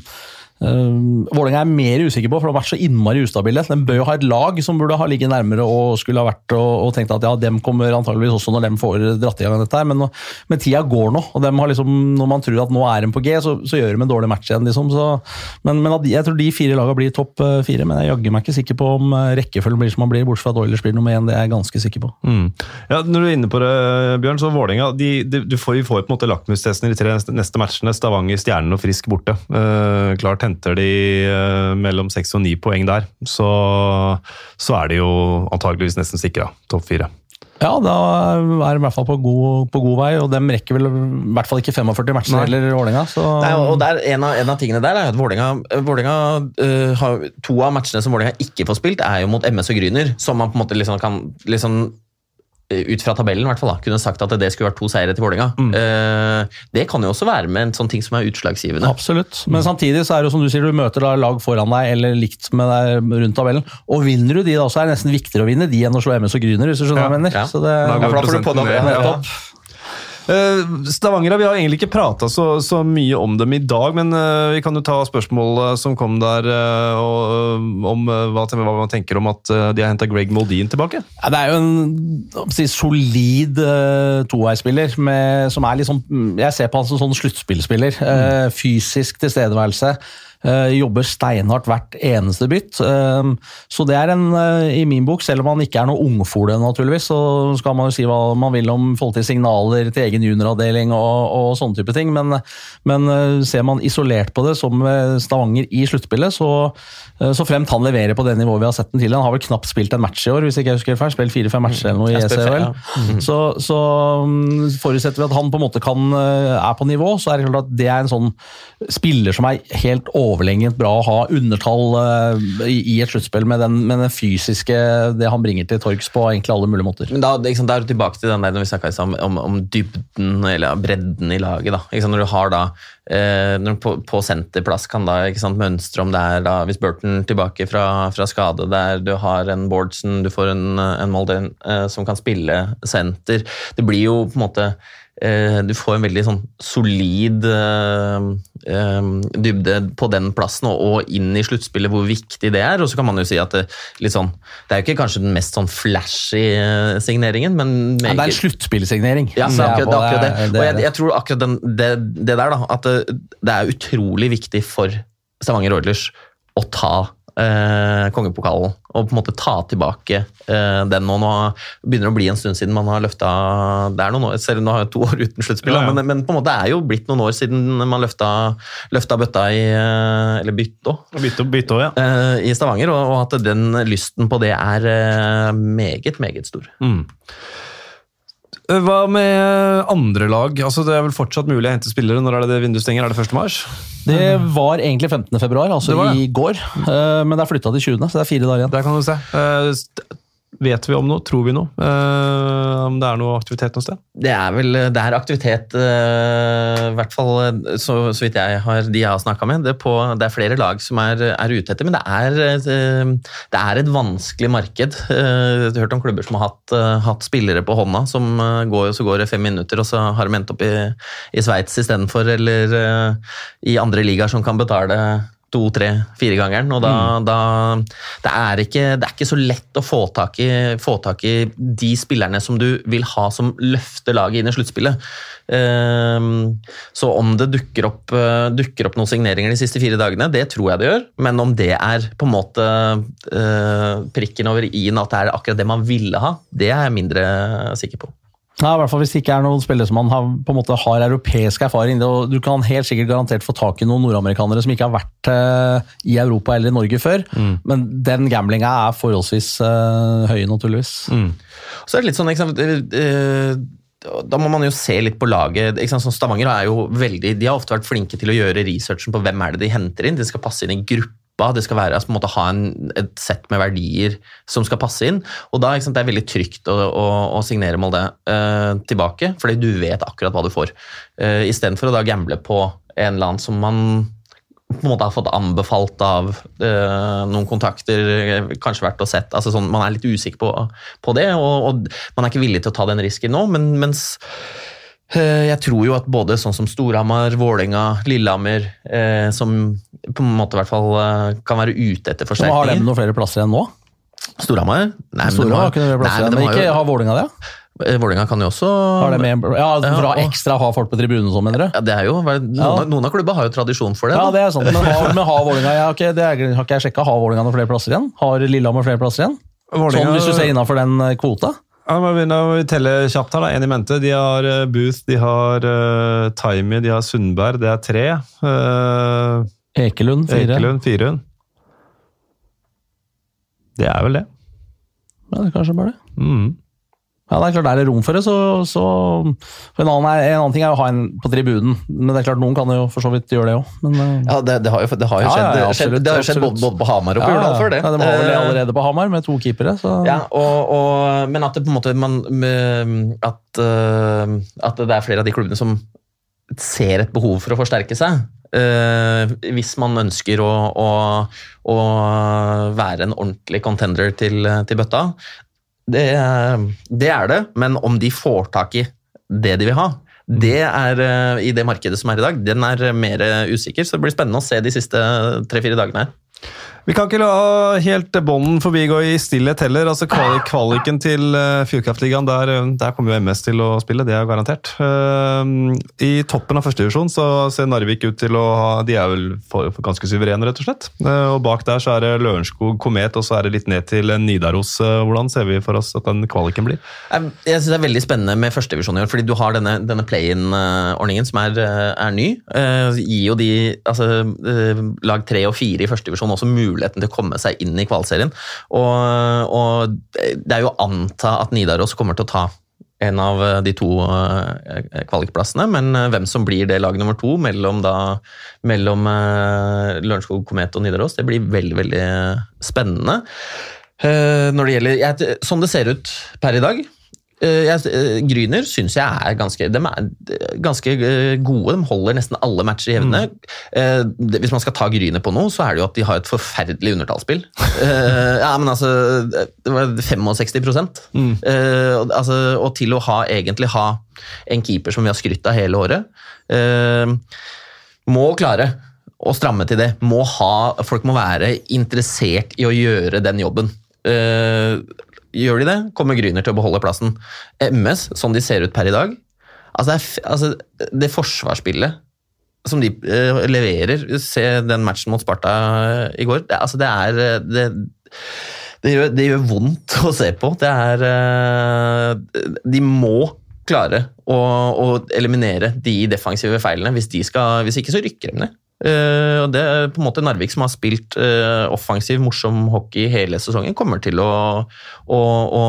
Um, Vålerenga er mer usikker på, for de har vært så innmari ustabile. De bør jo ha et lag som burde ha ligget nærmere og skulle ha vært og, og tenkt at ja, dem kommer antageligvis også når dem får dratt i gang dette her, men, men tida går nå. og dem har liksom, Når man tror at nå er de på G, så, så gjør de en dårlig match igjen. liksom, så, men, men Jeg tror de fire lagene blir topp eh, fire, men jeg jaggu meg ikke sikker på om eh, rekkefølgen blir som man blir, bortsett fra at Oilers blir nummer én. Det er jeg ganske sikker på. Mm. Ja, når du er inne på det, Bjørn, så Vålerenga de, får, Vi får på en måte lakmustesten i de tre neste matchene. Stavanger, Stjernen og Frisk borte. Uh, klart henter de eh, mellom seks og ni poeng der, så, så er de jo antageligvis nesten sikra topp fire. Ja, da er de i hvert fall på god, på god vei, og dem rekker vel i hvert fall ikke 45 matcher heller, Vålerenga. Og der, en, av, en av tingene der er at Vålinga, Vålerenga øh, har, To av matchene som Vålerenga ikke får spilt, er jo mot MS og Gryner, som man på en måte liksom kan liksom, ut fra tabellen i hvert fall da, kunne sagt at det skulle vært to seire til Vålerenga. Mm. det kan jo også være med en sånn ting som er utslagsgivende. Absolutt. Men samtidig så er det jo som du sier, du møter da lag foran deg eller likt med deg rundt tabellen. Og vinner du de da, så er det nesten viktigere å vinne de enn å slå MS og Gryner, hvis du skjønner Ja, hva jeg mener. ja. Så det, Da går Ja, for da får du på det, ned. ja. Eh, Stavanger, vi har egentlig ikke prata så, så mye om dem i dag, men eh, vi kan jo ta spørsmål eh, som kom der og, om hva, hva man tenker om at de har henta Greg Moldin tilbake. Ja, det er jo en si, solid uh, toveisspiller som er sånn Jeg ser på han som sånn sluttspillspiller. eh, fysisk tilstedeværelse. Eh, jobber steinhardt hvert eneste bytt. eh, så det er en, eh, i min bok, selv om han ikke er noe ungfole, naturligvis, så skal man jo si hva man vil om forhold til signaler til egen junioravdeling og, og sånne type ting, men, men ser man isolert på det, som Stavanger i sluttspillet, så, så fremt han leverer på det nivået vi har sett den tidligere. Han har vel knapt spilt en match i år, hvis ikke jeg husker feil. Spilt fire-fem matcher eller noe i Jeg spiller ECHL. fem, Så, så mm, forutsetter vi at han på en måte kan, er på nivå, så er det klart at det er en sånn spiller som er helt overlegent bra å ha undertall eh, i, et sluttspill med med den fysiske, det han bringer til torgs på egentlig alle mulige måter. Men da, liksom, er du tilbake til den der når vi snakket om, om, om dybden eller bredden i laget. Da. Når du har da eh, når på, på senterplass kan da ikke sant, mønstre om det er da, hvis Burton tilbake fra, fra skade, der du har en Bårdsen, du får en, en Molden eh, som kan spille senter. Det blir jo på en måte du får en veldig sånn solid eh, eh, dybde på den plassen, og, inn i sluttspillet, hvor viktig det er. Og så kan man jo si at det, sånn, det er jo ikke kanskje den mest sånn flashy eh, signeringen, men Ja, det er en sluttspillsignering. ja, det er akkurat det. Er akkurat det. Og jeg, jeg tror akkurat den, det, det der, da, at det, det er utrolig viktig for Stavanger Oilers å ta eh, kongepokalen og på en måte ta tilbake eh, den nå. Nå begynner det å bli en stund siden man har løfta Det er noen år, selv nå har jeg to år uten sluttspill, Ja, ja. men, men på en måte det er jo blitt noen år siden man løfta, løfta bøtta i eh, Eller bytta Bytte, bytte ja. eh, i Stavanger, og, og at den lysten på det er eh, meget, meget stor. Mm. Eh, Hva med andre lag? Altså, det er vel fortsatt mulig å hente spillere. Når er det det vinduet stenger? Er det 1. mars? Det var egentlig 15. februar, altså i går, eh, men det er flytta til 20., så det er fire dager igjen. Der kan du se. Eh, Vet vi om noe? Tror vi noe? Eh, om det er noe aktivitet noe sted? Det er vel det er aktivitet, eh, i hvert fall eh, så, så vidt jeg har, de jeg har snakka med. Det er, på, det er flere lag som er, er ute etter, men det er, eh, det er et vanskelig marked. Eh, Jeg har hørt om klubber som har hatt, eh, hatt spillere på hånda, som eh, går, så går det fem minutter, og så har de endt opp i, i Sveits istedenfor, eller eh, i andre ligaer som kan betale to, tre, fire gangeren, og da, da det, er ikke, det er ikke så lett å få tak, i, få tak i de spillerne som du vil ha som løfter laget inn i sluttspillet. Ehm, så om det dukker opp, eh, dukker opp noen signeringer de siste fire dagene, det tror jeg det gjør, men om det er på en måte eh, prikken over i-en, at det er akkurat det man ville ha, det er jeg mindre sikker på. Ja, i hvert fall Hvis det ikke er noen spillere som man har, på en måte har europeisk erfaring. Og du kan helt sikkert garantert få tak i noen nordamerikanere som ikke har vært uh, i Europa eller i Norge før, men den gamblinga er forholdsvis uh, høy, naturligvis. Så er det litt sånn, ikke sant, eh, da må man jo se litt på laget. Ikke sant? Sånn Stavanger er jo veldig, de har ofte vært flinke til å gjøre researchen på hvem er det de henter inn. De skal passe inn i gruppa. Det skal være, altså, på en måte ha en, et sett med verdier som skal passe inn. Og da sant, det er veldig trygt å, å, å signere Molde uh, tilbake, fordi du vet akkurat hva du får. Uh, Istedenfor å da gamble på en eller annen som man på en måte har fått anbefalt av eh, noen kontakter, kanskje vært og sett. Altså sånn, man er litt usikker på, på det, og, og man er ikke villig til å ta den risken nå. Men, mens eh, jeg tror jo at både sånn som Storhamar, Vålerenga, Lillehammer, eh, som på en måte i hvert fall eh, kan være ute etter forsterkninger. har de noen flere plasser enn nå? Storhamar? Nei, Store har- ikke noen flere nei, men igjen, de men har ikke jo- har Vålinga det? Vålinga Vålerenga kan jo også Har det med, ja, og- ekstra ha folk på tribunen sånn, mener du? ja, det er jo, noen, Ja. av, noen av klubba har jo tradisjon for det. Ja, det er sant. Men har, men har Vålerenga ja, ok, det er, har ikke jeg sjekka. Har Vålerenga noen flere plasser igjen? Har Lillehammer flere plasser igjen? Sånn hvis du ser innafor den eh, kvota? Ja, må begynne å telle kjapt her. da. En i mente. De har eh, Booth, de har uh, Timey, de har Sundberg. Det er tre. Uh, Ekelund, fire. Ekelund, fire. Det er vel det. Ja, det er kanskje bare det. Mm. Ja, det er klart, Er det rom for det, så, så for en, annen, er- en annen ting er å ha en på tribunen. Men det er klart, noen kan jo for så vidt gjøre det òg. Eh, Ja, det, det har jo, det har jo Ja, skjedd, ja, ja, skjedd, det har jo skjedd både, både på Hamar og på ja, Urdal før det. Ja, det var vel Eh, allerede på Hamar, med to keepere. Så. Ja, og, og, men at det på en måte man, med- at, eh, at det er flere av de klubbene som ser et behov for å forsterke seg. Eh, hvis man ønsker å, å, å være en ordentlig contender til, til bøtta. Det, det er det, men om de får tak i det de vil ha, det er uh, i det markedet som er i dag, den er mer usikker. Så det blir spennende å se de siste tre-fire dagene her. Vi kan ikke la helt bånden forbigå i stillhet heller. altså kvali Kvaliken til uh, Fjordkraftligaen, der, eh, der kommer jo MS til å spille, det er jo garantert. Eh, I toppen av førstedivisjon så ser Narvik ut til å ha De er vel for, for ganske suverene, rett og slett. Eh, og bak der så er det Lørenskog, Komet, og så er det litt ned til Nidaros. Eh, hvordan ser vi for oss at den kvaliken blir? Jeg, syns det er veldig spennende med førstedivisjon i år, fordi du har denne, denne play-in-ordningen som er, eh, er ny. Eh, gir jo de altså, eh, lag tre og fire i førstedivisjon også muligheten til å komme seg inn i kvalserien. Og, og det er jo å anta at Nidaros kommer til å ta en av de to eh, kvalikplassene, men eh, hvem som blir det lag nummer to mellom, da, mellom eh, Lørenskog, Komet og Nidaros, det blir veldig, veldig spennende. Eh, når det gjelder, jeg, Sånn det ser ut per i dag eh, eh, Gryner syns jeg er ganske, de er eh, ganske eh, gode. De holder nesten alle matcher jevne. Eh, det- hvis man skal ta Gryner på noe, så er det jo at de har et forferdelig undertallsspill. Eh, ja, men altså Det var 65 mm. altså, og til å ha, egentlig ha en keeper som vi har skrytt av hele året, eh, må klare å stramme til det. Må ha, folk må være interessert i å gjøre den jobben. Eh, gjør de det, kommer Gryner til å beholde plassen. MS, sånn de ser ut per i dag altså det, altså det forsvarsspillet som de eh, leverer Se den matchen mot Sparta eh, i går. Det, altså det er eh, det, det, gjør, det gjør vondt å se på. Det er De må klare å, å eliminere de defensive feilene. Hvis, de skal, hvis ikke, så rykker de ned. Og det er på en måte Narvik som har spilt uh, offensiv, morsom hockey hele sesongen, kommer til å, å, å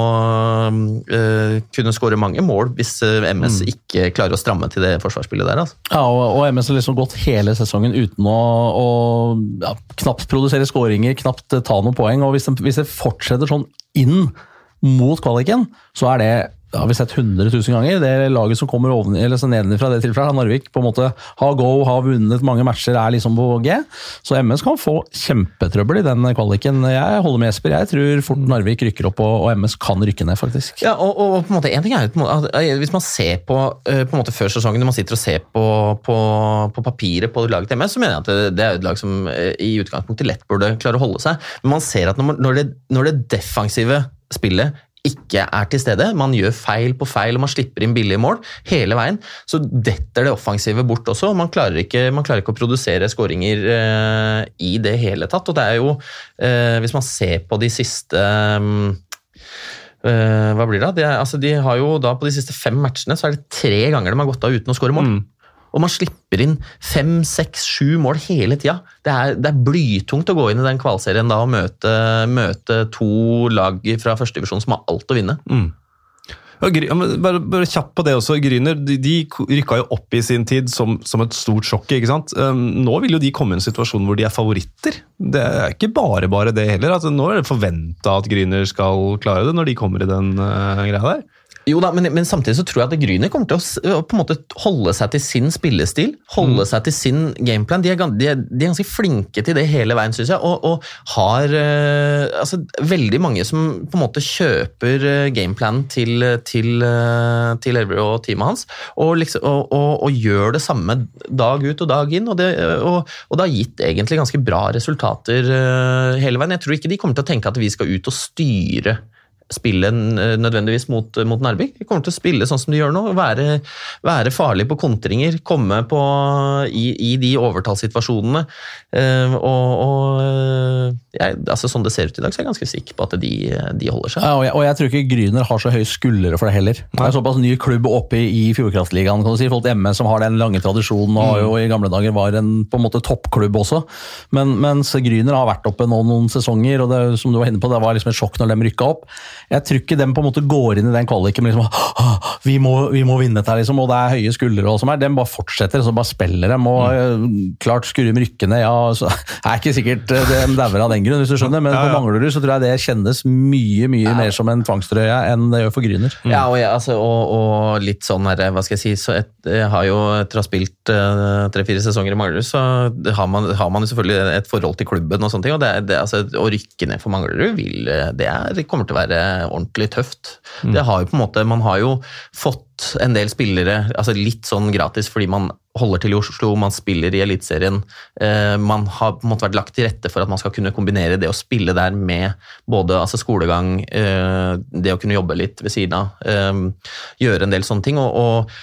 uh, kunne skåre mange mål hvis MS MS ikke klarer å stramme til det forsvarsspillet der. Altså. Ja, og, og MS har liksom gått hele sesongen uten å, å ja, knapt produsere skåringer, knapt ta noen poeng. og Hvis, de, hvis det fortsetter sånn inn mot kvaliken, så er det det har vi sett 100 000 ganger. Det laget som kommer oven, nedenfra det tilfellet, Narvik på en måte har go, har vunnet mange matcher, er liksom på G. Så MS kan få kjempetrøbbel i den kvaliken. Jeg holder med Jesper. Jeg tror fort Narvik rykker opp, og, MS kan rykke ned, faktisk. Ja, og, og på en måte, en ting er jo at, eh, Hvis man ser på, eh, på en måte før sesongen, når man sitter og ser på, på, på papiret på laget til MS, så mener jeg at det, er et lag som eh, i utgangspunktet lett burde klare å holde seg. Men man ser at når, det, når det defensive spillet ikke er til stede, man gjør feil på feil og man slipper inn billige mål hele veien, så detter det offensive bort også. og Man klarer ikke, man klarer ikke å produsere skåringer uh, i det hele tatt. og det er jo, uh, Hvis man ser på de siste um, uh, hva blir det? De, altså, de har jo da På de siste fem matchene så er det tre ganger de har gått av uten å skåre mål. Og man slipper inn fem, seks, sju mål hele tida. Det det er blytungt å gå inn i den kvalserien da og møte, møte to lag fra førstedivisjon som har alt å vinne. Mm. Ja, bare, bare kjapt på det også. Gryner de, de rykka jo opp i sin tid som, som et stort sjokk. ikke sant? Um, nå vil jo de komme i en situasjon hvor de er favoritter. Det er ikke bare bare det heller. altså Nå er det forventa at Gryner skal klare det, når de kommer i den uh, greia der. Jo da, men, men samtidig så tror jeg at Grüner kommer til å, på en måte holde seg til sin spillestil. Holde seg til sin gameplan. De er, de, er, de er ganske flinke til det hele veien, syns jeg. Og, og har uh, altså, veldig mange som på en måte kjøper eh, gameplanen til, til, uh, til Elverum og teamet hans, og, liksom, og, og, gjør det samme dag ut og dag inn. Og det, og, og det har gitt egentlig ganske bra resultater uh, hele veien. Jeg tror ikke de kommer til å tenke at vi skal ut og styre spille eh, nødvendigvis mot, mot Narvik. De kommer til å spille sånn som de gjør nå. Være, være farlig på kontringer, komme på, i, i de overtallssituasjonene. Eh, og og eh, jeg, altså, sånn det ser ut i dag, så er jeg ganske sikker på at de, de holder seg. Ja, og, jeg, og jeg tror ikke Gryner har så høye skuldre for det heller. Det er såpass ny klubb oppe i, Fjordkraftligaen. kan du si, Folk MS, som har den lange tradisjonen og jo i gamle dager var en på en måte toppklubb også. Men, mens Gryner har vært oppe nå noen sesonger, og det, som du var inne på, det var liksom et sjokk når de rykka opp. Jeg tror ikke de på en måte går inn i den kvaliken med liksom, vi, må, vi må vinne dette, liksom, og det er høye skuldre og sånn her. De bare fortsetter, så bare spiller dem. og Mm. eh, Klart skrur de rykkene, ja. Så, det er ikke sikkert eh, de dauer av den grunn, hvis du skjønner, men Ja, ja. på Manglerud så tror jeg det kjennes mye mye mer som en tvangstrøye enn det gjør for Gryner. Ja, og, jeg, altså, og, og litt sånn her, hva skal jeg si, så et, jeg har jo etter å ha spilt eh, tre-fire sesonger i Manglerud, så har man, har man jo selvfølgelig et forhold til klubben og sånne ting, og det, det, altså, å rykke ned for Manglerud, vil, det, er, kommer til å være ordentlig tøft. Det har jo på en måte, man har jo fått en del spillere, altså litt sånn gratis fordi man holder til i Oslo, man spiller i Eliteserien. Eh, man har på en måte vært lagt til rette for at man skal kunne kombinere det å spille der med både altså skolegang, eh, det å kunne jobbe litt ved siden av, eh, gjøre en del sånne ting. og, og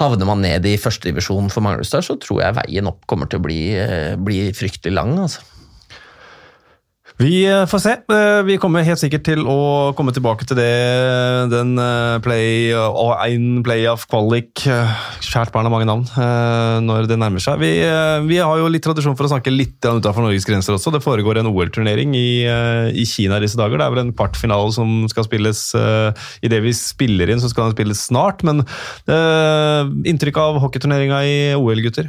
Havner man ned i førstedivisjon for Manglerudstad, så tror jeg veien opp kommer til å bli, bli fryktelig lang. altså. Vi eh, får se. Eh, Vi kommer helt sikkert til å komme tilbake til det. Den eh, play og en playoff eh, Kjært barn har mange navn når det nærmer seg. Vi, vi har jo litt tradisjon for å snakke litt utenfor Norges grenser også. Det foregår en OL-turnering i, i Kina disse dager. Det er vel en kvartfinale som skal spilles i Idet vi spiller inn, så skal den spilles snart. Men inntrykk av hockeyturneringa i OL, gutter?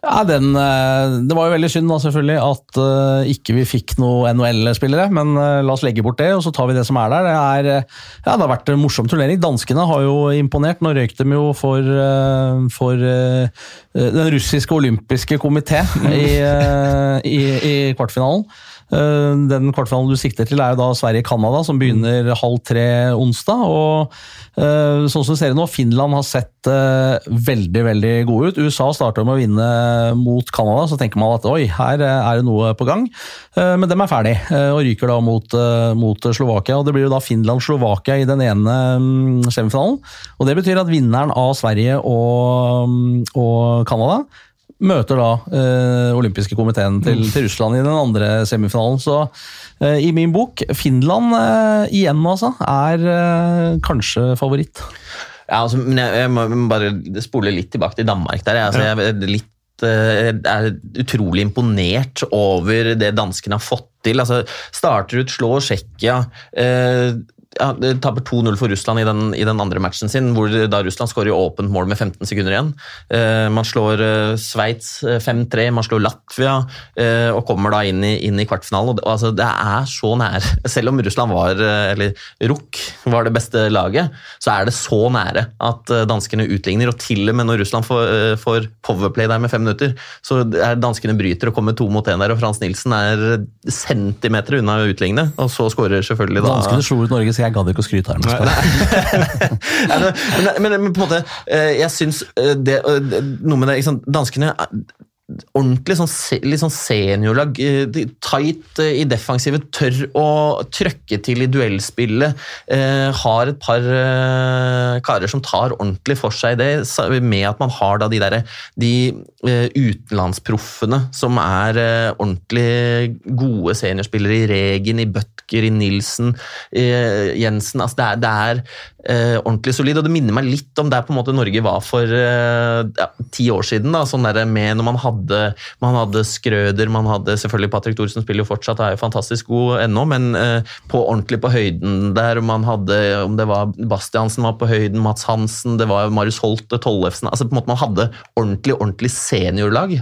Ja, den, eh, Det var jo veldig synd da, selvfølgelig at uh, ikke vi fikk noen NHL-spillere, men uh, la oss legge bort det, og så tar vi det som er der. Det, er, ja, det har vært en morsom turnering. Danskene har jo imponert. Nå røyk de jo for, uh, for den russiske olympiske komité i, i, i kvartfinalen. Eh, Den kvartfinalen du sikter til, er jo da Sverige-Canada, som begynner halv tre onsdag. og eh, Sånn som du ser nå, Finland har sett eh, veldig veldig gode ut. USA starter med å vinne mot Canada, så tenker man at oi, her er det noe på gang. Men dem er ferdig, og ryker da mot, mot Slovakia. og Det blir jo da Finland-Slovakia i den ene mm, semifinalen. og Det betyr at vinneren av Sverige og, mm, og Canada møter da eh, olympiske komiteen til, til Russland i den andre semifinalen. Så eh, i min bok, Finland eh, igjen altså, er eh, kanskje favoritt. Ja, altså, men jeg, jeg må bare spole litt tilbake til Danmark. der. Jeg, altså, jeg er litt eh, er utrolig imponert over det danskene har fått til. Altså, starter ut, slår Tsjekkia. Eh, ja, Taper 2-0 for Russland i den, i den andre matchen sin, hvor da Russland skårer åpent mål med 15 sekunder igjen. Eh, man slår eh, Sveits eh, 5-3, man slår Latvia og kommer da inn i, inn i kvartfinalen. Og altså, det er så nære. Selv om Russland var, eller RUK var det beste laget, så er det så nære at danskene utligner. Og til og med når Russland får, får powerplay der med fem minutter, så er danskene bryter og kommer to mot én der, og Frans Nilsen er centimeter unna å utligne. Og så skårer selvfølgelig da Danskene slo ut Norge, så jeg gadd ikke å skryte her. men Nei, men, men, på en måte, eh, jeg syns eh, det, eh, Noe med det sant, Danskene ordentlig sånn, litt sånn seniorlag. Tight i defensivet, tør å trøkke til i duellspillet. Eh, har et par eh, karer som tar ordentlig for seg det, med at man har da de der, de eh, utenlandsproffene som er ordentlig gode seniorspillere i Regen, i Bøtker, i Nilsen, eh, Jensen. Altså det er, det er eh, ordentlig solid, og det minner meg litt om der på en måte Norge var for eh, ja, ti år siden. Da, sånn der med når man hadde, man hadde Skrøder, man hadde selvfølgelig Patrick Thorsen spiller jo fortsatt, er jo fantastisk god ennå, men eh, på ordentlig på høyden der. Man hadde, om det var Bastiansen var på høyden, Mats Hansen, det var Marius Holte, Tollefsen altså på en måte Man hadde ordentlig ordentlig seniorlag.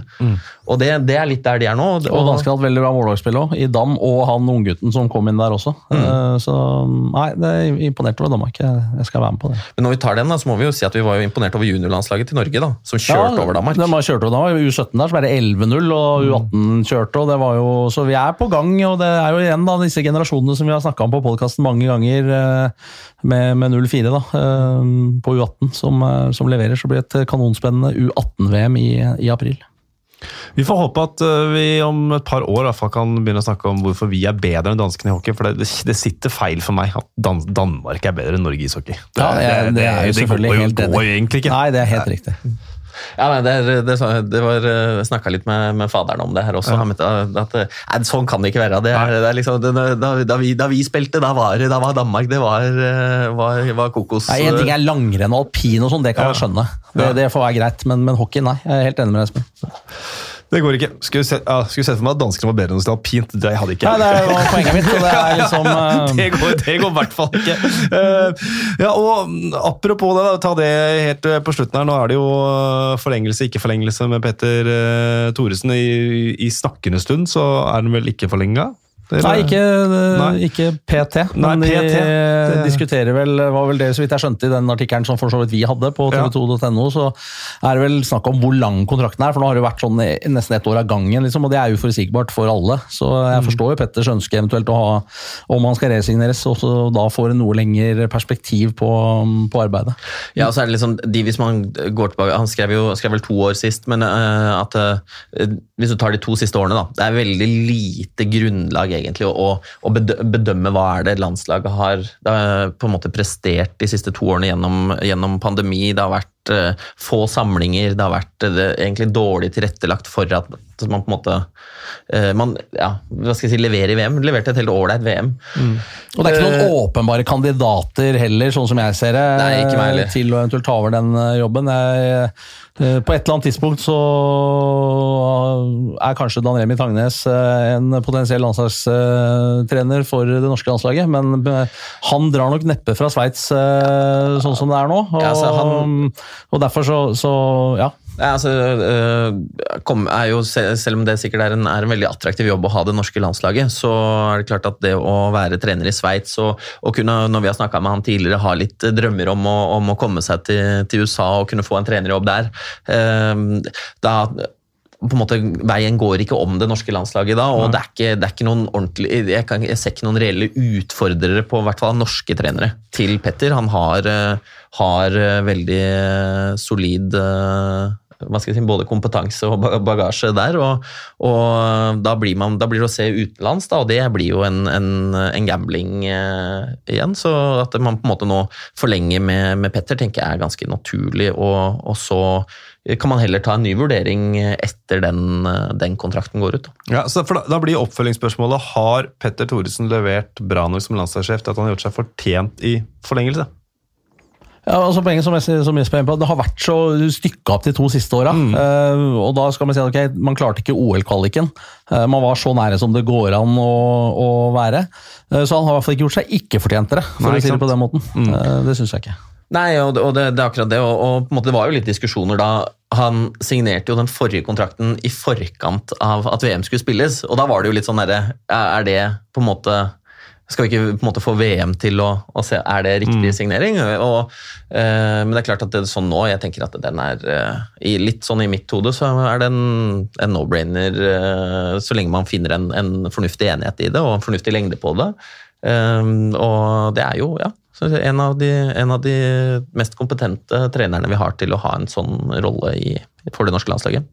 Og det, det er litt der de er nå. Og danskene har hatt veldig bra målvaktspill òg, i Dam og han unggutten som kom inn der også. Mm. Så nei, det er imponert over Danmark. Jeg, skal være med på det. Men når vi tar den, da, så må vi jo si at vi var jo imponert over juniorlandslaget til Norge, da, som kjørte over Danmark. De har kjørt over Danmark. U17 der så ble det 11-0, og U18 kjørte, og det var jo Så vi er på gang, og det er jo igjen da disse generasjonene som vi har snakka om på podkasten mange ganger, eh, med, med 0-4 da, eh, på U18, som, eh, som leverer. Så blir det et kanonspennende U18-VM i, i april. Vi får håpe at uh, vi om et par år fall kan begynne å snakke om hvorfor vi er bedre enn danskene i hockey. For det, det sitter feil for meg at Dan Danmark er bedre enn Norge i ishockey. Det, Ja, det, det er jo selvfølgelig helt går jo egentlig ikke. Nei, det er helt riktig. Ja, nei, det, det, det var Jeg snakka litt med, med faderen om det her også. Han mente at nei, Sånn kan det ikke være. Det er, det er liksom, da, da, vi, da vi spilte, da var, da var Danmark det var, eh, var, var kokos. Nei, en ting er langrenn og alpin og sånn, det kan jeg skjønne. Det, det får være greit, men, men hockey, nei. Jeg er helt enig med deg, Espen. Det går ikke. Skulle sett, ja, skulle sett for meg at danskene var bedre enn oss til alpint. Det hadde ikke Nei, det var poenget mitt. Det er liksom... uh... det går det går i hvert fall ikke. Uh, ja, og Apropos det, da, ta det helt eh, på slutten her. Nå er det jo forlengelse, ikke forlengelse med Petter uh, Thoresen. I, I snakkende stund så er den vel ikke forlenga? Nei, ikke, Nei. ikke PT. Nei, Men PT, de det- diskuterer vel, var vel det så vidt jeg skjønte i den artikkelen som for så vidt vi hadde på tv2.no, så er det vel snakk om hvor lang kontrakten er. For nå har det vært sånn nesten ett år av gangen, liksom, og det er uforutsigbart for alle. Så Mm. jeg forstår jo Petters ønske eventuelt å ha, om han skal resigneres, og så da får en noe lengre perspektiv på, på arbeidet. Ja, og så er det liksom, de, hvis man går tilbake, Han skrev jo skrev vel to år sist, men uh, at uh, hvis du tar de to siste årene, da, det er veldig lite grunnlag egentlig å, å, bedømme hva er det landslaget har det på en måte prestert de siste to årene gjennom, gjennom pandemi. Det har vært uh, få samlinger, det har vært uh, egentlig dårlig tilrettelagt for at man på en måte uh, man, ja, hva skal jeg si, leverer i VM. Leverte et helt ålreit VM. Og det er ikke noen åpenbare kandidater heller, sånn som jeg ser det, Nei, til å eventuelt ta over den eh, jobben. Jeg, eh, på et eller annet tidspunkt så er kanskje Dan Remi Tangnes eh, en potensiell landslagstrener for det norske landslaget, men eh, han drar nok neppe fra Sveits eh, sånn som det er nå. Og, altså, han- og derfor så, så ja. Ja, altså, øh, kom, er jo, selv om det sikkert er en, er en veldig attraktiv jobb å ha det norske landslaget, så er det klart at det å være trener i Sveits og, og kunne, når vi har snakka med han tidligere, ha litt drømmer om å, om å komme seg til, til USA og kunne få en trenerjobb der, øh, da på en måte, Veien går ikke om det norske landslaget da, og det er ikke, det er ikke noen ordentlig, jeg, kan, jeg ser ikke noen reelle utfordrere på hvert fall norske trenere til Petter. Han har, øh, har øh, veldig solid si, både kompetanse og bagasje der. Og, og da, blir man, da blir det å se utenlands, da, og det blir jo en, en, en gambling eh, igjen. Så at man på en måte nå forlenger med, med Petter, tenker jeg er ganske naturlig. Og, og så kan man heller ta en ny vurdering etter den, den kontrakten går ut. Da. Ja, så da, da blir oppfølgingsspørsmålet Har Petter Thoresen levert bra nok som landslagssjef til at han har gjort seg fortjent i forlengelse? Ja, altså Poenget som, jeg, som er på, det har vært så stykka opp de to siste åra. Eh, og da skal man si at okay, man klarte ikke OL-kvaliken. Uh, man var så nære som det går an å, å være. Uh, så han har i hvert fall ikke gjort seg ikke-fortjentere, for Nei, å si det på den måten. Eh, det syns jeg ikke. Nei, og, og det, det er akkurat det. Og, og på en måte, det var jo litt diskusjoner da han signerte jo den forrige kontrakten i forkant av at VM skulle spilles. Og da var det jo litt sånn derre Er det på en måte skal vi ikke på en måte få VM til å, å se er det riktig signering? Og, eh, men det er klart at det er sånn nå, jeg tenker at den er eh, i, Litt sånn i mitt hode så er det en, en no-brainer eh, så lenge man finner en, en fornuftig enighet i det og en fornuftig lengde på det. Eh, og det er jo, ja en av, de, en av de mest kompetente trenerne vi har til å ha en sånn rolle i, for det norske landslaget.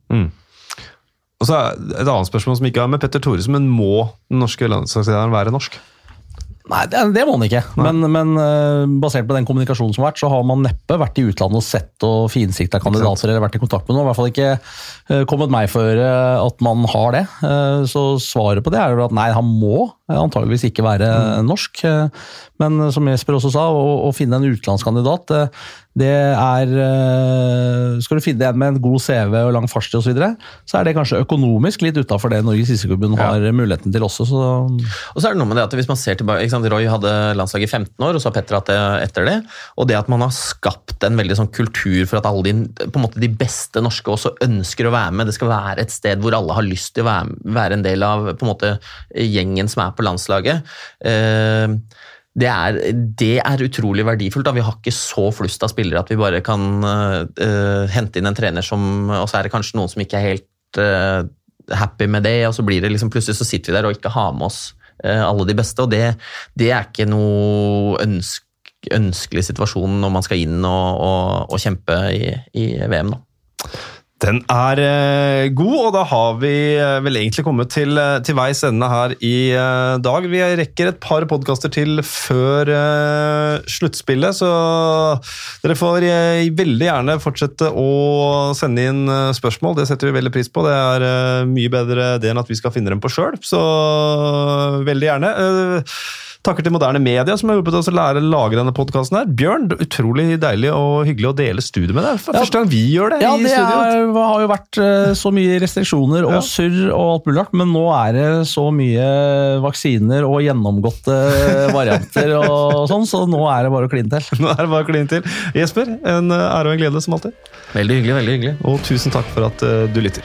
Og så er Et annet spørsmål som ikke har med Petter Thoresen, men må den norske landslagslederen være norsk? Nei, det, det må han ikke. Men, men eh, basert på den kommunikasjonen som har vært, så har man neppe vært i utlandet og sett og finsikta kandidater eller vært i kontakt med noen. I hvert fall ikke eh, kommet meg for øre at man har det. Eh, så svaret på det er jo at nei, han må eh, antageligvis ikke være norsk. Eh, men eh, som Jesper også sa, å, å finne en utenlandskandidat, eh, det er eh, Skal du finne en med en god CV og lang fartstid osv., så, videre, så er det kanskje økonomisk litt utafor det Norges Isseforbund har muligheten til også. Så Og så er det noe med det at hvis man ser tilbake, sant, Roy hadde landslaget i 15 år, og så har Petter hatt det etter det. Og det at man har skapt en veldig sånn kultur for at alle de, på en måte de beste norske også ønsker å være med. Det skal være et sted hvor alle har lyst til å være, være en del av på en måte gjengen som er på landslaget. Eh, det er, det er utrolig verdifullt. Da. Vi har ikke så flust av spillere at vi bare kan eh, hente inn en trener som Og så er det kanskje noen som ikke er helt eh, happy med det, og så blir det liksom plutselig så sitter vi der og ikke har med oss alle de beste. Og det, det er ikke noe ønsk, ønskelig situasjon når man skal inn og, og, og kjempe i, i VM. Da. Den er eh, god, og da har vi eh, vel egentlig kommet til, eh, til veis ende her i dag. Vi rekker et par podkaster til før sluttspillet, så dere får veldig gjerne fortsette å sende inn spørsmål. Det setter vi veldig pris på. Det er mye bedre det enn at vi skal finne dem på sjøl, så veldig gjerne. Eh, Takker til moderne media som har hjulpet oss å lære å lage denne podkasten her. Bjørn, det er utrolig deilig og hyggelig å dele studio med deg. Ja. første gang vi gjør det Ja, i det er, har jo vært eh, så mye restriksjoner og Ja. surr og alt mulig rart, men nå er det så mye vaksiner og gjennomgåtte varianter og sånn, så nå er det bare å kline til. Nå er det bare å kline til. Jesper, en ære og en glede som alltid. Veldig hyggelig, veldig hyggelig. Og tusen takk for at eh, du lytter.